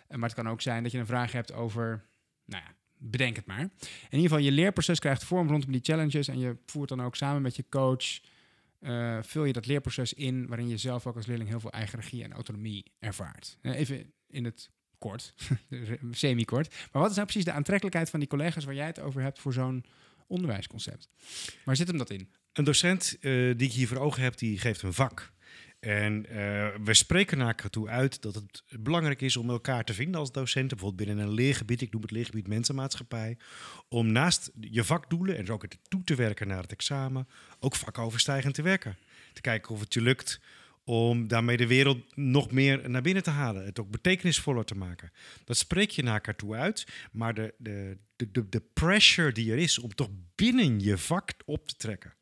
Eh, maar het kan ook zijn dat je een vraag hebt over, nou ja, bedenk het maar. In ieder geval, je leerproces krijgt vorm rondom die challenges en je voert dan ook samen met je coach eh, vul je dat leerproces in waarin je zelf ook als leerling heel veel eigen regie en autonomie ervaart. Eh, even in het kort, semi-kort. Maar wat is nou precies de aantrekkelijkheid van die collega's waar jij het over hebt voor zo'n onderwijsconcept? Waar zit hem dat in? Een docent eh, die ik hier voor ogen heb, die geeft een vak. En eh, we spreken naar toe uit dat het belangrijk is om elkaar te vinden als docenten. Bijvoorbeeld binnen een leergebied, ik noem het leergebied mensenmaatschappij. Om naast je vakdoelen en dus ook het toe te werken naar het examen, ook vakoverstijgend te werken. Te kijken of het je lukt om daarmee de wereld nog meer naar binnen te halen. Het ook betekenisvoller te maken. Dat spreek je naar elkaar toe uit. Maar de, de, de, de pressure die er is om toch binnen je vak op te trekken.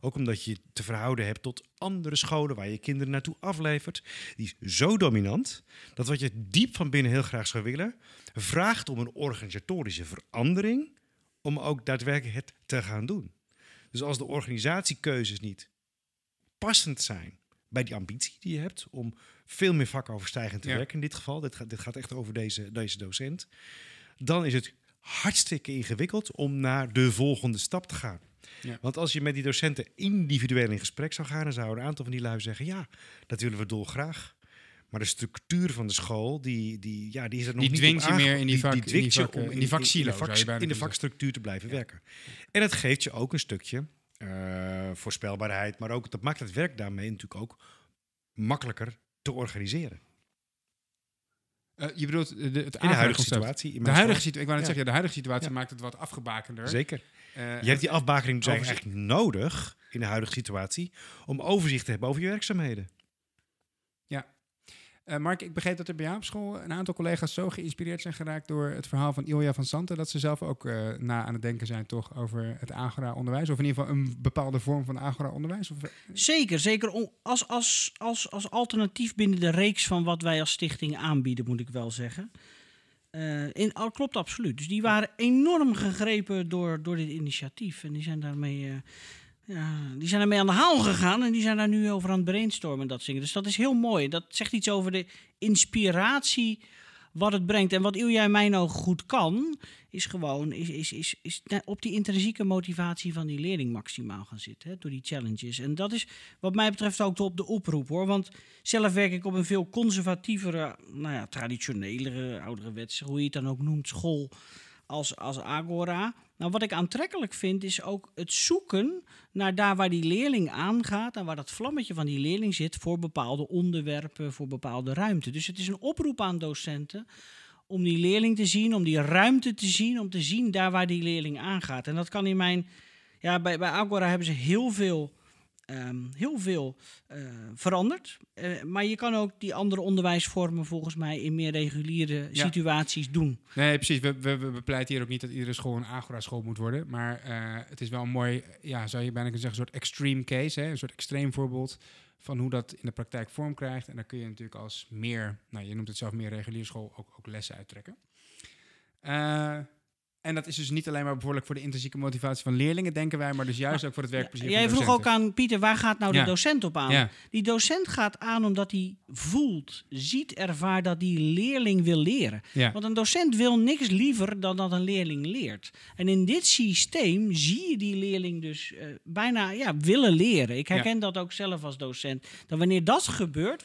Ook omdat je te verhouden hebt tot andere scholen waar je kinderen naartoe aflevert. Die is zo dominant dat wat je diep van binnen heel graag zou willen, vraagt om een organisatorische verandering om ook daadwerkelijk het te gaan doen. Dus als de organisatiekeuzes niet passend zijn bij die ambitie die je hebt om veel meer vakoverstijgend te Ja. werken in dit geval, dit gaat, dit gaat echt over deze, deze docent, dan is het hartstikke ingewikkeld om naar de volgende stap te gaan. Ja. Want als je met die docenten individueel in gesprek zou gaan, dan zouden een aantal van die lui zeggen: ja, dat willen we dolgraag. Maar de structuur van de school, die, die, ja, die is er nog Die niet dwingt je meer in die vak- in die dwingt je vakken- om in die vaksilo, in, zou de, vak- in vakstructuur te blijven Ja. werken. En dat geeft je ook een stukje eh, voorspelbaarheid, maar ook dat maakt het werk daarmee natuurlijk ook makkelijker te organiseren. Eh, je bedoelt de, het In de huidige situatie. in De huidige, school. situ- ik wou net Ja. zeggen, de huidige situatie Ja. maakt het wat afgebakender. Zeker. Eh, Je hebt die afbakening dus eigenlijk nodig in de huidige situatie om overzicht te hebben over je werkzaamheden. Eh, Mark, ik begreep dat er bij jou op school een aantal collega's zo geïnspireerd zijn geraakt door het verhaal van Ilja van Santen, dat ze zelf ook eh, na aan het denken zijn toch over het Agora-onderwijs, of in ieder geval een bepaalde vorm van Agora-onderwijs. Of, Zeker, zeker als, als, als, als alternatief binnen de reeks van wat wij als stichting aanbieden, moet ik wel zeggen. In, al klopt absoluut. Dus die waren enorm gegrepen door, door dit initiatief. En die zijn daarmee. eh, ja, die zijn ermee aan de haal gegaan en die zijn daar nu over aan het brainstormen en dat zingen. Dus dat is heel mooi. Dat zegt iets over de inspiratie wat het brengt. En wat Ilja in mijn ogen goed kan, is gewoon is, is, is, is op die intrinsieke motivatie van die leerling maximaal gaan zitten. Hè, door die challenges. En dat is wat mij betreft ook op de oproep hoor. Want zelf werk ik op een veel conservatievere, nou ja, traditionelere, ouderwetse, hoe je het dan ook noemt, school als, als Agora. Nou, wat ik aantrekkelijk vind, is ook het zoeken naar daar waar die leerling aangaat en waar dat vlammetje van die leerling zit voor bepaalde onderwerpen, voor bepaalde ruimte. Dus het is een oproep aan docenten om die leerling te zien, om die ruimte te zien, om te zien daar waar die leerling aangaat. En dat kan in mijn. Ja, bij, bij Agora hebben ze heel veel, ehm, heel veel eh, veranderd. Eh, maar je kan ook die andere onderwijsvormen volgens mij in meer reguliere Ja. situaties doen. Nee, precies. We, we, we bepleiten hier ook niet dat iedere school een Agora-school moet worden. Maar eh, het is wel een mooi, ja, zou je bijna kunnen zeggen, een soort extreme case. Hè? Een soort extreem voorbeeld van hoe dat in de praktijk vorm krijgt. En daar kun je natuurlijk als meer, nou, je noemt het zelf meer reguliere school, ook, ook lessen uittrekken. En dat is dus niet alleen maar bevorderlijk voor de intrinsieke motivatie van leerlingen, denken wij, maar dus juist ook voor het werkplezier Jij vroeg ook aan Pieter, waar gaat nou Ja. de docent op aan? Ja, Die docent gaat aan omdat hij voelt, ziet, ervaart dat die leerling wil leren. ja. Want een docent wil niks liever dan dat een leerling leert. En in dit systeem zie je die leerling dus eh, bijna ja, willen leren. Ik herken dat ook zelf als docent. Dat wanneer dat gebeurt,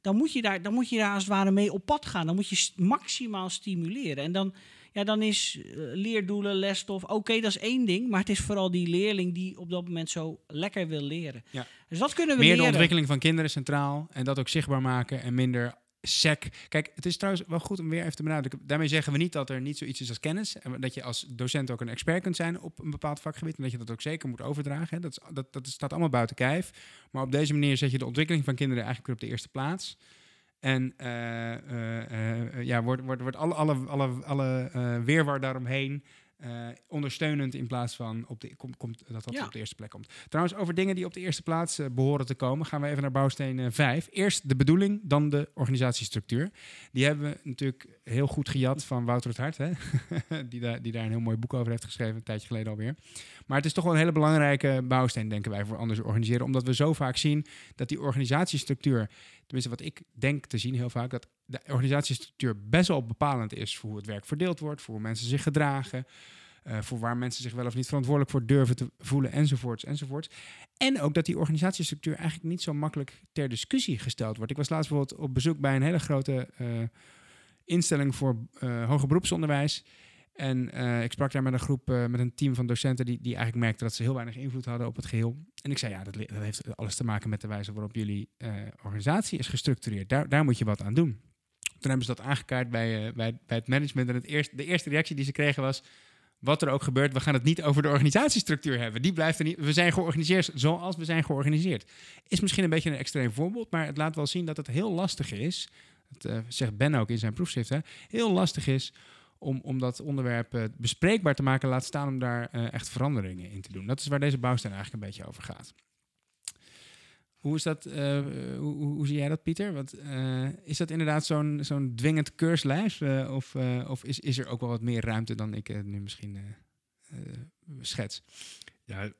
dan moet, je daar, dan moet je daar als het ware mee op pad gaan. Dan moet je maximaal stimuleren. En dan, ja, dan is eh, leerdoelen, lesstof, oké, dat is één ding. Maar het is vooral die leerling die op dat moment zo lekker wil leren. Ja. Dus dat kunnen we meer de ontwikkeling van kinderen centraal en dat ook zichtbaar maken en minder sec. Kijk, het is trouwens wel goed om weer even te benadrukken. Daarmee zeggen we niet dat er niet zoiets is als kennis. En dat je als docent ook een expert kunt zijn op een bepaald vakgebied. En dat je dat ook zeker moet overdragen. Hè. Dat, is, dat, dat staat allemaal buiten kijf. Maar op deze manier zet je de ontwikkeling van kinderen eigenlijk weer op de eerste plaats. En eh, eh, eh, ja, wordt, wordt, wordt alle, alle, alle, alle weerwar daaromheen ondersteunend in plaats van op de, komt dat dat Ja. op de eerste plek komt. Trouwens, over dingen die op de eerste plaats eh, behoren te komen, gaan we even naar bouwsteen 5. Eerst de bedoeling, dan de organisatiestructuur. Die hebben we natuurlijk heel goed gejat van Wouter het Hart, hè? die, daar, die daar een heel mooi boek over heeft geschreven, een tijdje geleden alweer. Maar het is toch wel een hele belangrijke bouwsteen, denken wij, voor anders organiseren. Omdat we zo vaak zien dat die organisatiestructuur, tenminste wat ik denk te zien heel vaak, dat de organisatiestructuur best wel bepalend is voor hoe het werk verdeeld wordt, voor hoe mensen zich gedragen, eh, voor waar mensen zich wel of niet verantwoordelijk voor durven te voelen, enzovoorts, enzovoorts. En ook dat die organisatiestructuur eigenlijk niet zo makkelijk ter discussie gesteld wordt. Ik was laatst bijvoorbeeld op bezoek bij een hele grote eh, instelling voor eh, hoger beroepsonderwijs. En eh, ik sprak daar met een groep, eh, met een team van docenten die, die eigenlijk merkten dat ze heel weinig invloed hadden op het geheel. En ik zei, ja, dat, dat heeft alles te maken met de wijze waarop jullie eh, organisatie is gestructureerd. Daar, daar moet je wat aan doen. Toen hebben ze dat aangekaart bij, bij, bij het management. En het eerste, de eerste reactie die ze kregen was, wat er ook gebeurt, we gaan het niet over de organisatiestructuur hebben. Die blijft er niet. We zijn georganiseerd zoals we zijn georganiseerd. Is misschien een beetje een extreem voorbeeld, maar het laat wel zien dat het heel lastig is. Dat zegt Ben ook in zijn proefschrift. Hè, heel lastig is om, om dat onderwerp eh, bespreekbaar te maken, laat staan om daar eh, echt veranderingen in te doen. Dat is waar deze bouwsteen eigenlijk een beetje over gaat. Hoe is dat? eh, hoe, zie jij dat, Pieter? Want, is dat inderdaad zo'n zo'n dwingend keurslijf? of of is, is er ook wel wat meer ruimte dan ik nu misschien schets? Ja,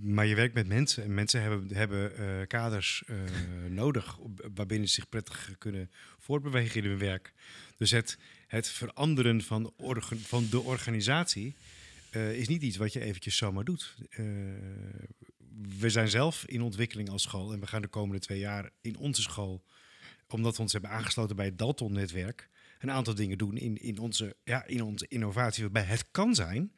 maar je werkt met mensen en mensen hebben, hebben kaders nodig waarbinnen ze zich prettig kunnen voortbewegen in hun werk. Dus het, het veranderen van, van de organisatie eh, is niet iets wat je eventjes zomaar doet. Eh, we zijn zelf in ontwikkeling als school en we gaan de komende twee jaar in onze school, omdat we ons hebben aangesloten bij het Dalton-netwerk, een aantal dingen doen in, in, onze, ja, in onze innovatie. Waarbij het kan zijn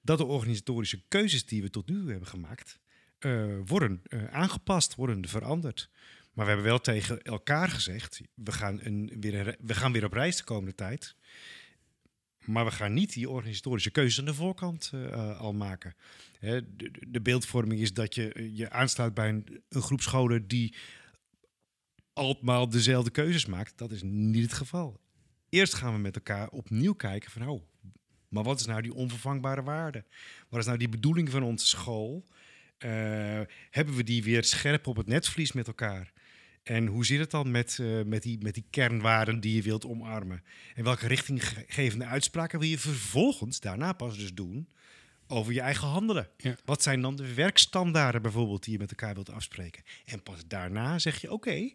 dat de organisatorische keuzes die we tot nu toe hebben gemaakt, eh, worden aangepast, worden veranderd. Maar we hebben wel tegen elkaar gezegd, we gaan, een, weer, we gaan weer op reis de komende tijd. Maar we gaan niet die organisatorische keuzes aan de voorkant eh, al maken. Hè, de, beeldvorming is dat je eh, je aansluit bij een, een groep scholen die allemaal dezelfde keuzes maakt. Dat is niet het geval. Eerst gaan we met elkaar opnieuw kijken van, oh, maar wat is nou die onvervangbare waarde? Wat is nou die bedoeling van onze school? Eh, hebben we die weer scherp op het netvlies met elkaar? En hoe zit het dan met, eh, met, die, met die kernwaarden die je wilt omarmen? En welke richtinggevende uitspraken wil je vervolgens daarna pas dus doen over je eigen handelen? Ja. Wat zijn dan de werkstandaarden bijvoorbeeld die je met elkaar wilt afspreken? En pas daarna zeg je, oké,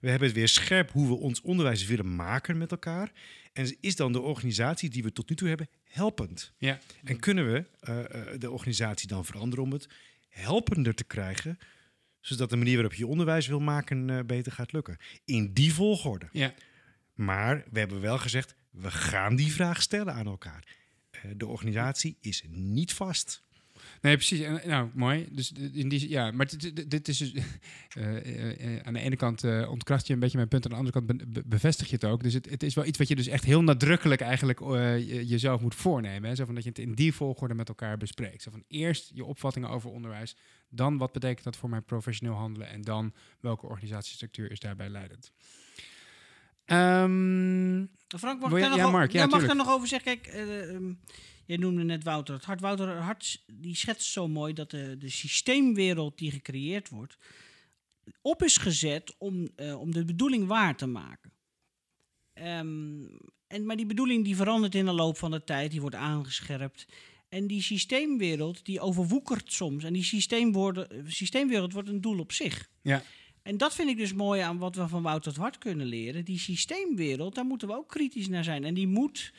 we hebben het weer scherp hoe we ons onderwijs willen maken met elkaar. En is dan de organisatie die we tot nu toe hebben helpend? Ja. En kunnen we eh, eh, de organisatie dan veranderen om het helpender te krijgen, zodat de manier waarop je onderwijs wil maken eh, beter gaat lukken? In die volgorde. Ja. Maar we hebben wel gezegd, we gaan die vraag stellen aan elkaar. Eh, de organisatie is niet vast. Nee, precies. Nou, mooi. Dus in die, ja, maar dit, dit- is dus, eh, eh, eh, aan de ene kant eh, ontkracht je een beetje mijn punt, aan de andere kant be- be- bevestig je het ook. Dus het, het is wel iets wat je dus echt heel nadrukkelijk eigenlijk eh, je- jezelf moet voornemen. Hè? Zo van dat je het in die volgorde met elkaar bespreekt. Zo van eerst je opvattingen over onderwijs, dan wat betekent dat voor mijn professioneel handelen en dan welke organisatiestructuur is daarbij leidend. Ehm, Frank, mag ik daar ja, nog, Mark, ja, mag ik daar nog over zeggen? Kijk, jij noemde net Wouter het Hart. Wouter het Hart die schetst zo mooi dat de, de systeemwereld die gecreëerd wordt, op is gezet om, eh, om de bedoeling waar te maken. Ehm, en, maar die bedoeling die verandert in de loop van de tijd, die wordt aangescherpt. En die systeemwereld die overwoekert soms. En die systeemwereld wordt een doel op zich. ja. En dat vind ik dus mooi aan wat we van Wouter Hart kunnen leren. Die systeemwereld, daar moeten we ook kritisch naar zijn. En die moet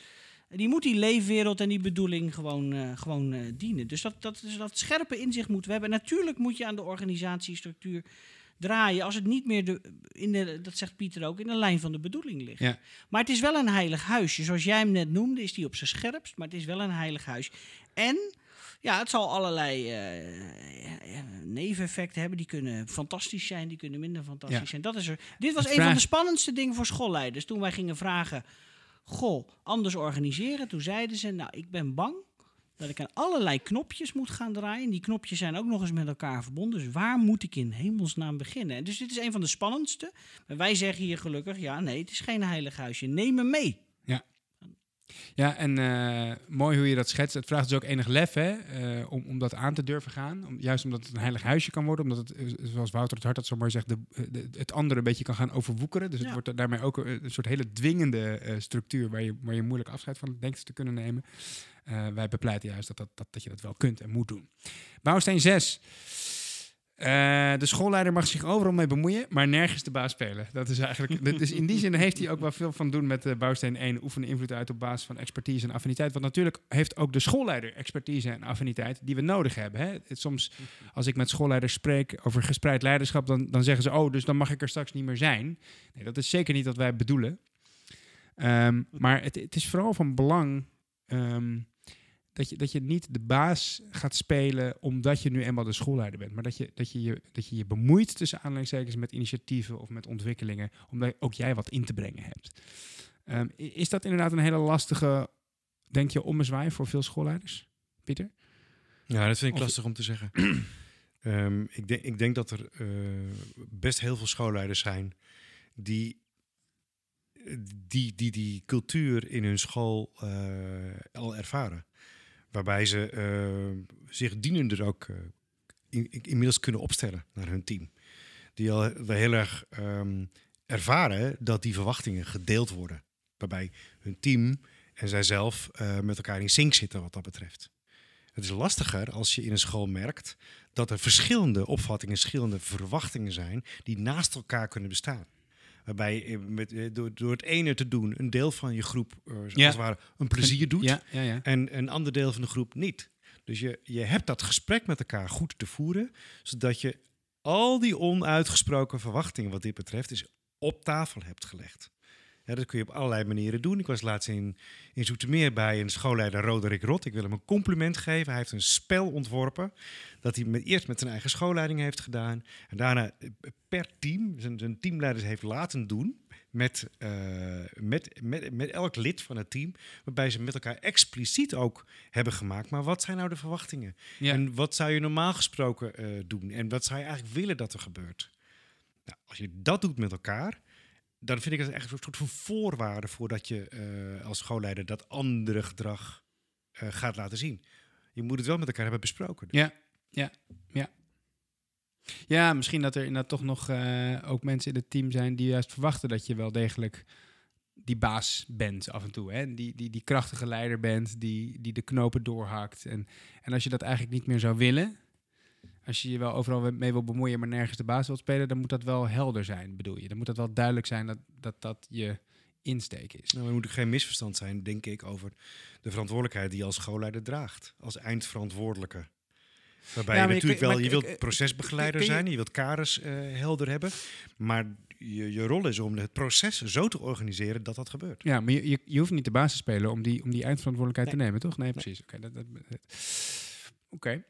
die, moet die leefwereld en die bedoeling gewoon, eh, gewoon eh, dienen. Dus dat, dat, dus dat scherpe inzicht moeten we hebben. Natuurlijk moet je aan de organisatiestructuur draaien als het niet meer, de, in de, dat zegt Pieter ook, in de lijn van de bedoeling ligt. Ja. Maar het is wel een heilig huisje. Zoals jij hem net noemde, is die op zijn scherpst. Maar het is wel een heilig huis. En ja, het zal allerlei eh, eh, neveneffecten hebben. Die kunnen fantastisch zijn, die kunnen minder fantastisch Ja. zijn. Dat is er. Dit was een van de spannendste dingen voor schoolleiders. Toen wij gingen vragen, goh, anders organiseren. Toen zeiden ze, nou, ik ben bang dat ik aan allerlei knopjes moet gaan draaien. Die knopjes zijn ook nog eens met elkaar verbonden. Dus waar moet ik in hemelsnaam beginnen? En dus dit is een van de spannendste. Maar wij zeggen hier gelukkig, ja, nee, het is geen heilig huisje. Neem me mee. Ja, en eh, mooi hoe je dat schetst. Het vraagt dus ook enig lef hè, eh, om, om dat aan te durven gaan. Om, juist omdat het een heilig huisje kan worden. Omdat het, eh, zoals Wouter het Hart dat zo mooi zegt, de, de- het andere een beetje kan gaan overwoekeren. Dus het Ja. wordt daarmee ook een, een soort hele dwingende structuur waar je, waar je moeilijk afscheid van denkt te kunnen nemen. Wij bepleiten juist dat, dat, dat, dat je dat wel kunt en moet doen. Bouwsteen 6. Eh, de schoolleider mag zich overal mee bemoeien, maar nergens de baas spelen. Dat is eigenlijk. dus in die zin heeft hij ook wel veel van doen met de bouwsteen 1. Oefenen invloed uit op basis van expertise en affiniteit. Want natuurlijk heeft ook de schoolleider expertise en affiniteit die we nodig hebben. Hè? Soms, als ik met schoolleiders spreek over gespreid leiderschap, dan, dan zeggen ze: Oh, dus dan mag ik er straks niet meer zijn. Nee, dat is zeker niet wat wij bedoelen. Ehm, maar het, het is vooral van belang. ehm, dat je, dat je niet de baas gaat spelen omdat je nu eenmaal de schoolleider bent. Maar dat je dat je, je, dat je, je bemoeit tussen aanleidingstekens met initiatieven of met ontwikkelingen. Omdat ook jij wat in te brengen hebt. Ehm, is dat inderdaad een hele lastige, denk je, ommezwaai voor veel schoolleiders? Pieter? Ja, dat vind ik Of- lastig om te zeggen. Ehm, ik, denk, ik denk dat er eh, best heel veel schoolleiders zijn die die, die, die cultuur in hun school eh, al ervaren. Waarbij ze eh, zich dienender ook eh, in- in- inmiddels kunnen opstellen naar hun team. Die al heel erg ehm, ervaren dat die verwachtingen gedeeld worden. Waarbij hun team en zijzelf eh, met elkaar in sync zitten wat dat betreft. Het is lastiger als je in een school merkt dat er verschillende opvattingen, verschillende verwachtingen zijn die naast elkaar kunnen bestaan. Waarbij je met, eh, door, door het ene te doen een deel van je groep eh, als Ja. het ware een plezier doet. Ja, ja, ja. En een ander deel van de groep niet. Dus je, je hebt dat gesprek met elkaar goed te voeren, zodat je al die onuitgesproken verwachtingen wat dit betreft is op tafel hebt gelegd. Ja, dat kun je op allerlei manieren doen. Ik was laatst in, in Zoetermeer bij een schoolleider Roderick Rot. Ik wil hem een compliment geven. Hij heeft een spel ontworpen dat hij met, eerst met zijn eigen schoolleiding heeft gedaan. En daarna eh, per team, zijn, zijn teamleiders heeft laten doen met, eh, met, met, met elk lid van het team. Waarbij ze met elkaar expliciet ook hebben gemaakt. Maar wat zijn nou de verwachtingen? Ja. En wat zou je normaal gesproken eh, doen? En wat zou je eigenlijk willen dat er gebeurt? Nou, als je dat doet met elkaar, dan vind ik het echt een soort van voorwaarde voordat je eh, als schoolleider dat andere gedrag eh, gaat laten zien. Je moet het wel met elkaar hebben besproken. Ja, ja, ja. Ja, misschien dat er inderdaad toch nog eh, ook mensen in het team zijn die juist verwachten dat je wel degelijk die baas bent af en toe. Hè? Die, die, die krachtige leider bent, die, die de knopen doorhakt. En, en als je dat eigenlijk niet meer zou willen, als je je wel overal mee wil bemoeien, maar nergens de baas wilt spelen, dan moet dat wel helder zijn, bedoel je. Dan moet dat wel duidelijk zijn dat dat, dat je insteek is. Nou, er moet ook geen misverstand zijn, denk ik, over de verantwoordelijkheid die je als schoolleider draagt. Als eindverantwoordelijke. Waarbij Ja, je natuurlijk wel, je wilt procesbegeleider zijn, je wilt kaders eh, helder hebben. Maar je, je rol is om het proces zo te organiseren dat dat gebeurt. Ja, maar je, je, je hoeft niet de baas te spelen om die, om die eindverantwoordelijkheid Nee. te nemen, toch? Nee, precies. Oké. dat, dat, Oké.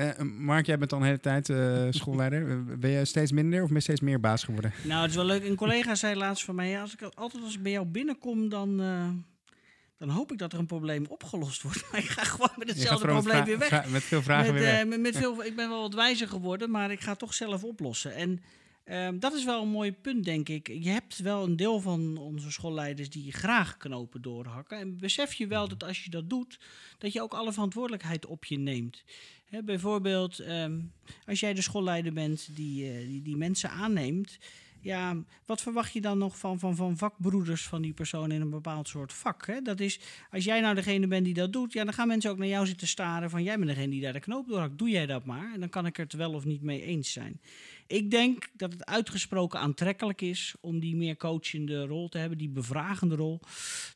Eh, Mark, jij bent al een hele tijd eh, schoolleider. Eh, ben je steeds minder of ben je steeds meer baas geworden? Nou, het is wel leuk. Een collega zei laatst van mij, ja, als ik altijd als ik bij jou binnenkom, dan, eh, dan hoop ik dat er een probleem opgelost wordt. Maar ik ga gewoon met hetzelfde probleem weer weg. met veel vragen met, weer weg. eh, met, met veel, ik ben wel wat wijzer geworden, maar ik ga het toch zelf oplossen. En ehm, dat is wel een mooi punt, denk ik. Je hebt wel een deel van onze schoolleiders die graag knopen doorhakken. En besef je wel dat als je dat doet, dat je ook alle verantwoordelijkheid op je neemt. Bijvoorbeeld, ehm, als jij de schoolleider bent die, eh, die, die mensen aanneemt. Ja, wat verwacht je dan nog van, van, van vakbroeders van die persoon in een bepaald soort vak? Hè? Dat is, als jij nou degene bent die dat doet, ja, dan gaan mensen ook naar jou zitten staren van jij bent degene die daar de knoop doorhakt. Doe jij dat maar. En dan kan ik het wel of niet mee eens zijn. Ik denk dat het uitgesproken aantrekkelijk is om die meer coachende rol te hebben, die bevragende rol.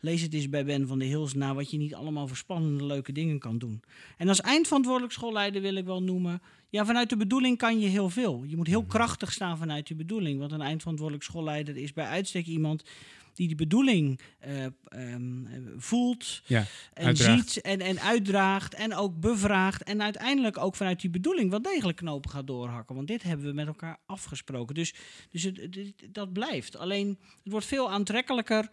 Lees het eens bij Ben van de Hils na wat je niet allemaal voor spannende, leuke dingen kan doen. En als eindverantwoordelijk schoolleider wil ik wel noemen, ja, vanuit de bedoeling kan je heel veel. Je moet heel krachtig staan vanuit je bedoeling. Want een eindverantwoordelijk schoolleider is bij uitstek iemand die die bedoeling eh, ehm, eh, voelt Ja, en uitdraagt. ziet en, en uitdraagt en ook bevraagt. En uiteindelijk ook vanuit die bedoeling wel degelijk knopen gaat doorhakken. Want dit hebben we met elkaar afgesproken. Dus, dus het, het- het- dat blijft. Alleen het wordt veel aantrekkelijker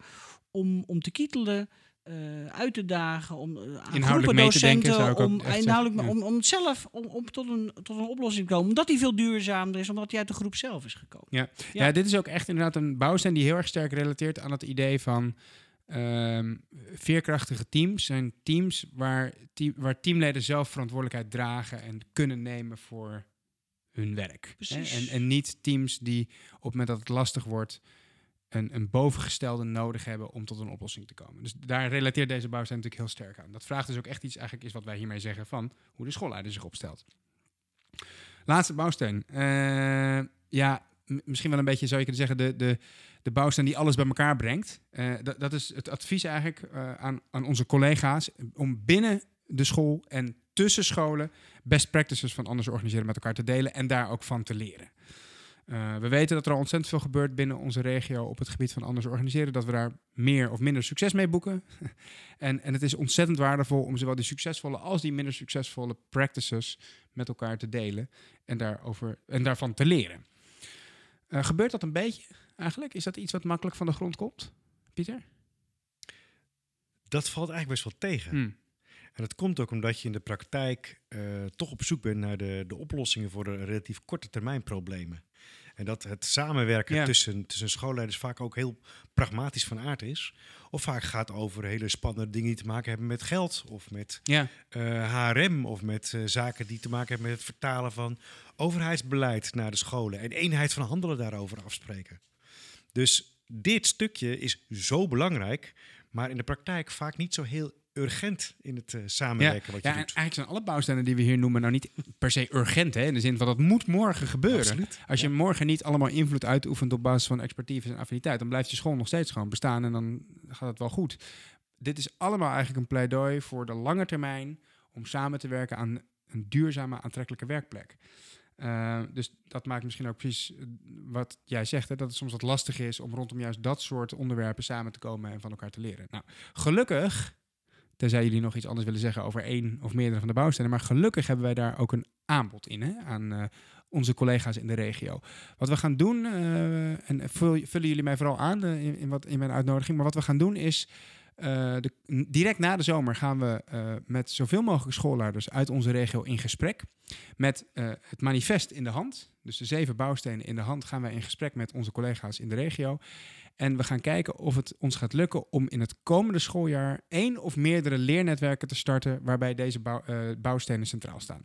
om, om te kietelen. Eh, uit te dagen, om uh, aan Inhoudelijk groepen mee te denken, docenten, zou ik ook om, echt inhoudelijk, zeggen, om, om zelf om, om tot, een, tot een oplossing te komen. Omdat die veel duurzamer is, omdat die uit de groep zelf is gekomen. Ja. Ja. Ja. dit is ook echt inderdaad een bouwsteen die heel erg sterk relateert aan het idee van ehm, veerkrachtige teams. Zijn teams waar, team, waar teamleden zelf verantwoordelijkheid dragen en kunnen nemen voor hun werk. Hè? Precies. En, en niet teams die op het moment dat het lastig wordt een, een bovengestelde nodig hebben om tot een oplossing te komen. Dus daar relateert deze bouwsteen natuurlijk heel sterk aan. Dat vraagt dus ook echt iets, eigenlijk is wat wij hiermee zeggen van hoe de schoolleider zich opstelt. Laatste bouwsteen. Eh, ja, misschien wel een beetje, zou je kunnen zeggen, de, de, de bouwsteen die alles bij elkaar brengt. Eh, dat, dat is het advies eigenlijk eh, aan, aan onze collega's om binnen de school en tussen scholen best practices van anders organiseren met elkaar te delen en daar ook van te leren. Eh, we weten dat er al ontzettend veel gebeurt binnen onze regio op het gebied van anders organiseren, dat we daar meer of minder succes mee boeken. en, en het is ontzettend waardevol om zowel die succesvolle als die minder succesvolle practices met elkaar te delen en, daarover, en daarvan te leren. Eh, gebeurt dat een beetje eigenlijk? Is dat iets wat makkelijk van de grond komt, Pieter? Dat valt eigenlijk best wel tegen. Hm. En dat komt ook omdat je in de praktijk eh, toch op zoek bent naar de, de oplossingen voor de relatief korte termijn problemen. En dat het samenwerken Ja. tussen, tussen schoolleiders vaak ook heel pragmatisch van aard is. Of vaak gaat over hele spannende dingen die te maken hebben met geld of met Ja, eh, HRM of met eh, zaken die te maken hebben met het vertalen van overheidsbeleid naar de scholen en eenheid van handelen daarover afspreken. Dus dit stukje is zo belangrijk, maar in de praktijk vaak niet zo heel urgent in het eh, samenwerken wat je Ja, doet. eigenlijk zijn alle bouwstenen die we hier noemen nou niet per se urgent. Hè? In de zin van dat moet morgen gebeuren. Absoluut. Als je morgen niet allemaal invloed uitoefent op basis van expertise en affiniteit, dan blijft je school nog steeds gewoon bestaan en dan gaat het wel goed. Dit is allemaal eigenlijk een pleidooi voor de lange termijn om samen te werken aan een duurzame, aantrekkelijke werkplek. Uh, dus dat maakt misschien ook precies uh, wat jij zegt, hè, dat het soms wat lastig is om rondom juist dat soort onderwerpen samen te komen en van elkaar te leren. Nou, gelukkig, tenzij jullie nog iets anders willen zeggen over één of meerdere van de bouwstenen, maar gelukkig hebben wij daar ook een aanbod in hè, aan uh, onze collega's in de regio. Wat we gaan doen, uh, en vul, vullen jullie mij vooral aan uh, in, wat, in mijn uitnodiging, maar wat we gaan doen is. De, direct na de zomer gaan we met zoveel mogelijk schoolleiders uit onze regio in gesprek. Met het manifest in de hand, dus de zeven bouwstenen in de hand, gaan wij in gesprek met onze collega's in de regio. En we gaan kijken of het ons gaat lukken om in het komende schooljaar één of meerdere leernetwerken te starten waarbij deze bouw, bouwstenen centraal staan.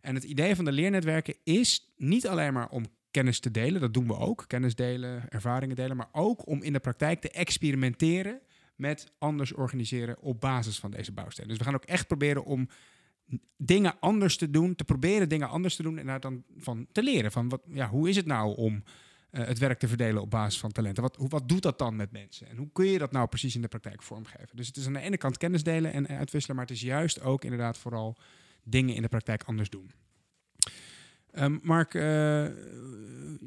En het idee van de leernetwerken is niet alleen maar om kennis te delen, dat doen we ook, kennis delen, ervaringen delen, maar ook om in de praktijk te experimenteren met anders organiseren op basis van deze bouwstenen. Dus we gaan ook echt proberen om dingen anders te doen, te proberen dingen anders te doen en daar dan van te leren. Van wat, ja, hoe is het nou om het werk te verdelen op basis van talenten? Wat, hoe, wat doet dat dan met mensen? En hoe kun je dat nou precies in de praktijk vormgeven? Dus het is aan de ene kant kennis delen en uitwisselen, maar het is juist ook inderdaad vooral dingen in de praktijk anders doen. Um, Mark, uh,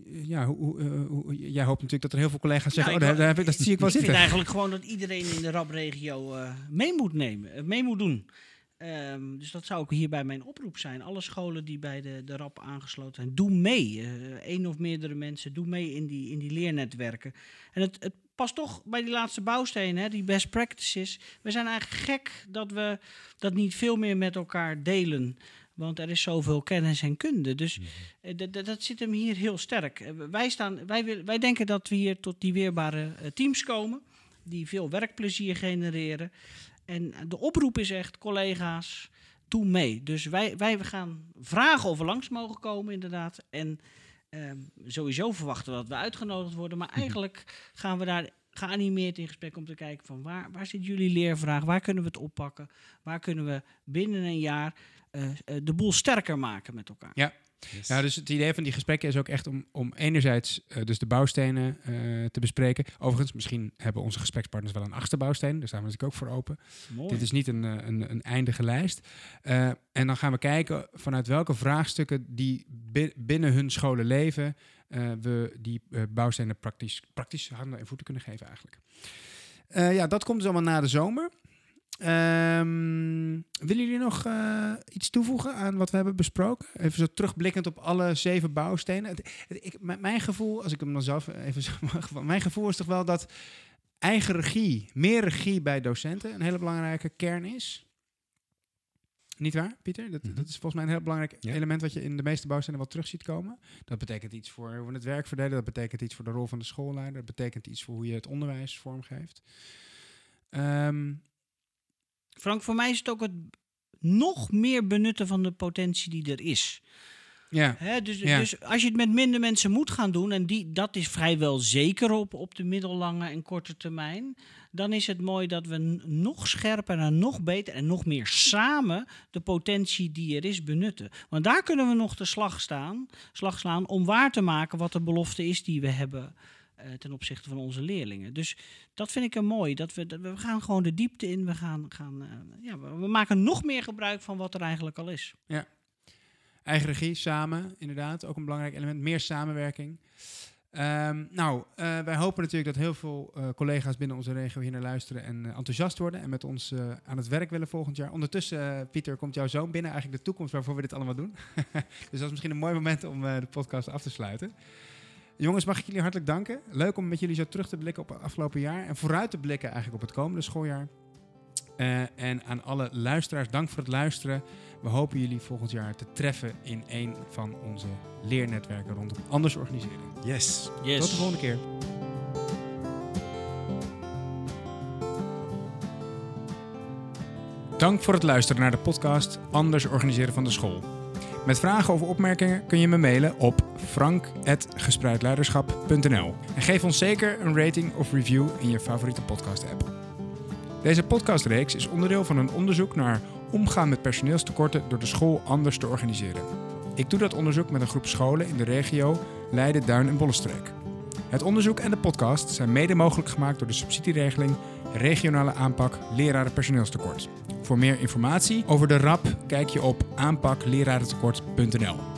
ja, hoe, hoe, jij hoopt natuurlijk dat er heel veel collega's zeggen, Nou, oh, ik daar, heb ik, dat zie ik wel ik zitten. vind eigenlijk gewoon dat iedereen in de RAB-regio eh, mee moet nemen, eh, mee moet doen. Ehm, dus dat zou ook hierbij mijn oproep zijn. Alle scholen die bij de, de RAB aangesloten zijn, doe mee. Eén of meerdere mensen, doe mee in die, in die leernetwerken. En het, het past toch bij die laatste bouwstenen, hè, die best practices. We zijn eigenlijk gek dat we dat niet veel meer met elkaar delen. Want er is zoveel kennis en kunde. Dus eh, dat- zit hem hier heel sterk. Eh, wij, staan, wij, wil- wij denken dat we hier tot die weerbare eh, teams komen. Die veel werkplezier genereren. En de oproep is echt, collega's, doe mee. Dus wij, wij gaan vragen of we langs mogen komen, inderdaad. En ehm, sowieso verwachten we dat we uitgenodigd worden. Maar eigenlijk gaan we daar geanimeerd in gesprek om te kijken van waar, waar zit jullie leervraag? Waar kunnen we het oppakken? Waar kunnen we binnen een jaar de boel sterker maken met elkaar? Ja. Ja, dus het idee van die gesprekken is ook echt om, om enerzijds eh, dus de bouwstenen eh, te bespreken. Overigens, misschien hebben onze gesprekspartners wel een achtste bouwsteen. Daar staan we natuurlijk ook voor open. Mooi. Dit is niet een, eh, een, een eindige lijst. Eh, en dan gaan we kijken vanuit welke vraagstukken die bi- binnen hun scholen leven, eh, we die eh, bouwstenen praktisch, praktisch handen en voeten kunnen geven eigenlijk. Eh, ja, dat komt dus allemaal na de zomer. Ehm, willen jullie nog eh, iets toevoegen aan wat we hebben besproken? Even zo terugblikkend op alle zeven bouwstenen. Het- het- ik, mijn gevoel, als ik hem dan zelf even zo mag, mijn gevoel is toch wel dat eigen regie, meer regie bij docenten een hele belangrijke kern is. Niet waar, Pieter? Dat, Mhm. dat is volgens mij een heel belangrijk Ja. element wat je in de meeste bouwstenen wel terug ziet komen. Dat betekent iets voor hoe we het werk verdelen, dat betekent iets voor de rol van de schoolleider, dat betekent iets voor hoe je het onderwijs vormgeeft. Ehm, Frank, voor mij is het ook het nog meer benutten van de potentie die er is. ja, Hè, dus, Ja. dus als je het met minder mensen moet gaan doen, en die, dat is vrijwel zeker op, op de middellange en korte termijn, dan is het mooi dat we nog scherper en nog beter en nog meer samen de potentie die er is benutten. Want daar kunnen we nog de slag, staan, slag slaan om waar te maken wat de belofte is die we hebben eh, ten opzichte van onze leerlingen. Dus dat vind ik er mooi. Dat we, dat we gaan gewoon de diepte in. We, gaan, gaan, eh, ja, we, maken nog meer gebruik van wat er eigenlijk al is. Eigen regie, samen, inderdaad. Ook een belangrijk element. Meer samenwerking. Ehm, nou, eh, wij hopen natuurlijk dat heel veel collega's binnen onze regio hier naar luisteren en enthousiast worden en met ons aan het werk willen volgend jaar. Ondertussen, Pieter, komt jouw zoon binnen, eigenlijk de toekomst waarvoor we dit allemaal doen. dus dat is misschien een mooi moment om de podcast af te sluiten. Jongens, mag ik jullie hartelijk danken. Leuk om met jullie zo terug te blikken op het afgelopen jaar en vooruit te blikken eigenlijk op het komende schooljaar. Eh, en aan alle luisteraars, dank voor het luisteren. We hopen jullie volgend jaar te treffen in een van onze leernetwerken rondom anders organiseren. Yes. Yes. Tot de volgende keer. Dank voor het luisteren naar de podcast Anders organiseren van de school. Met vragen of opmerkingen kun je me mailen op frank.gespreidleiderschap.nl En geef ons zeker een rating of review in je favoriete podcast app. Deze podcastreeks is onderdeel van een onderzoek naar omgaan met personeelstekorten door de school anders te organiseren. Ik doe dat onderzoek met een groep scholen in de regio Leiden, Duin en Bollenstreek. Het onderzoek en de podcast zijn mede mogelijk gemaakt door de subsidieregeling Regionale aanpak leraren personeelstekort. Voor meer informatie over de RAP kijk je op aanpaklerarentekort.nl.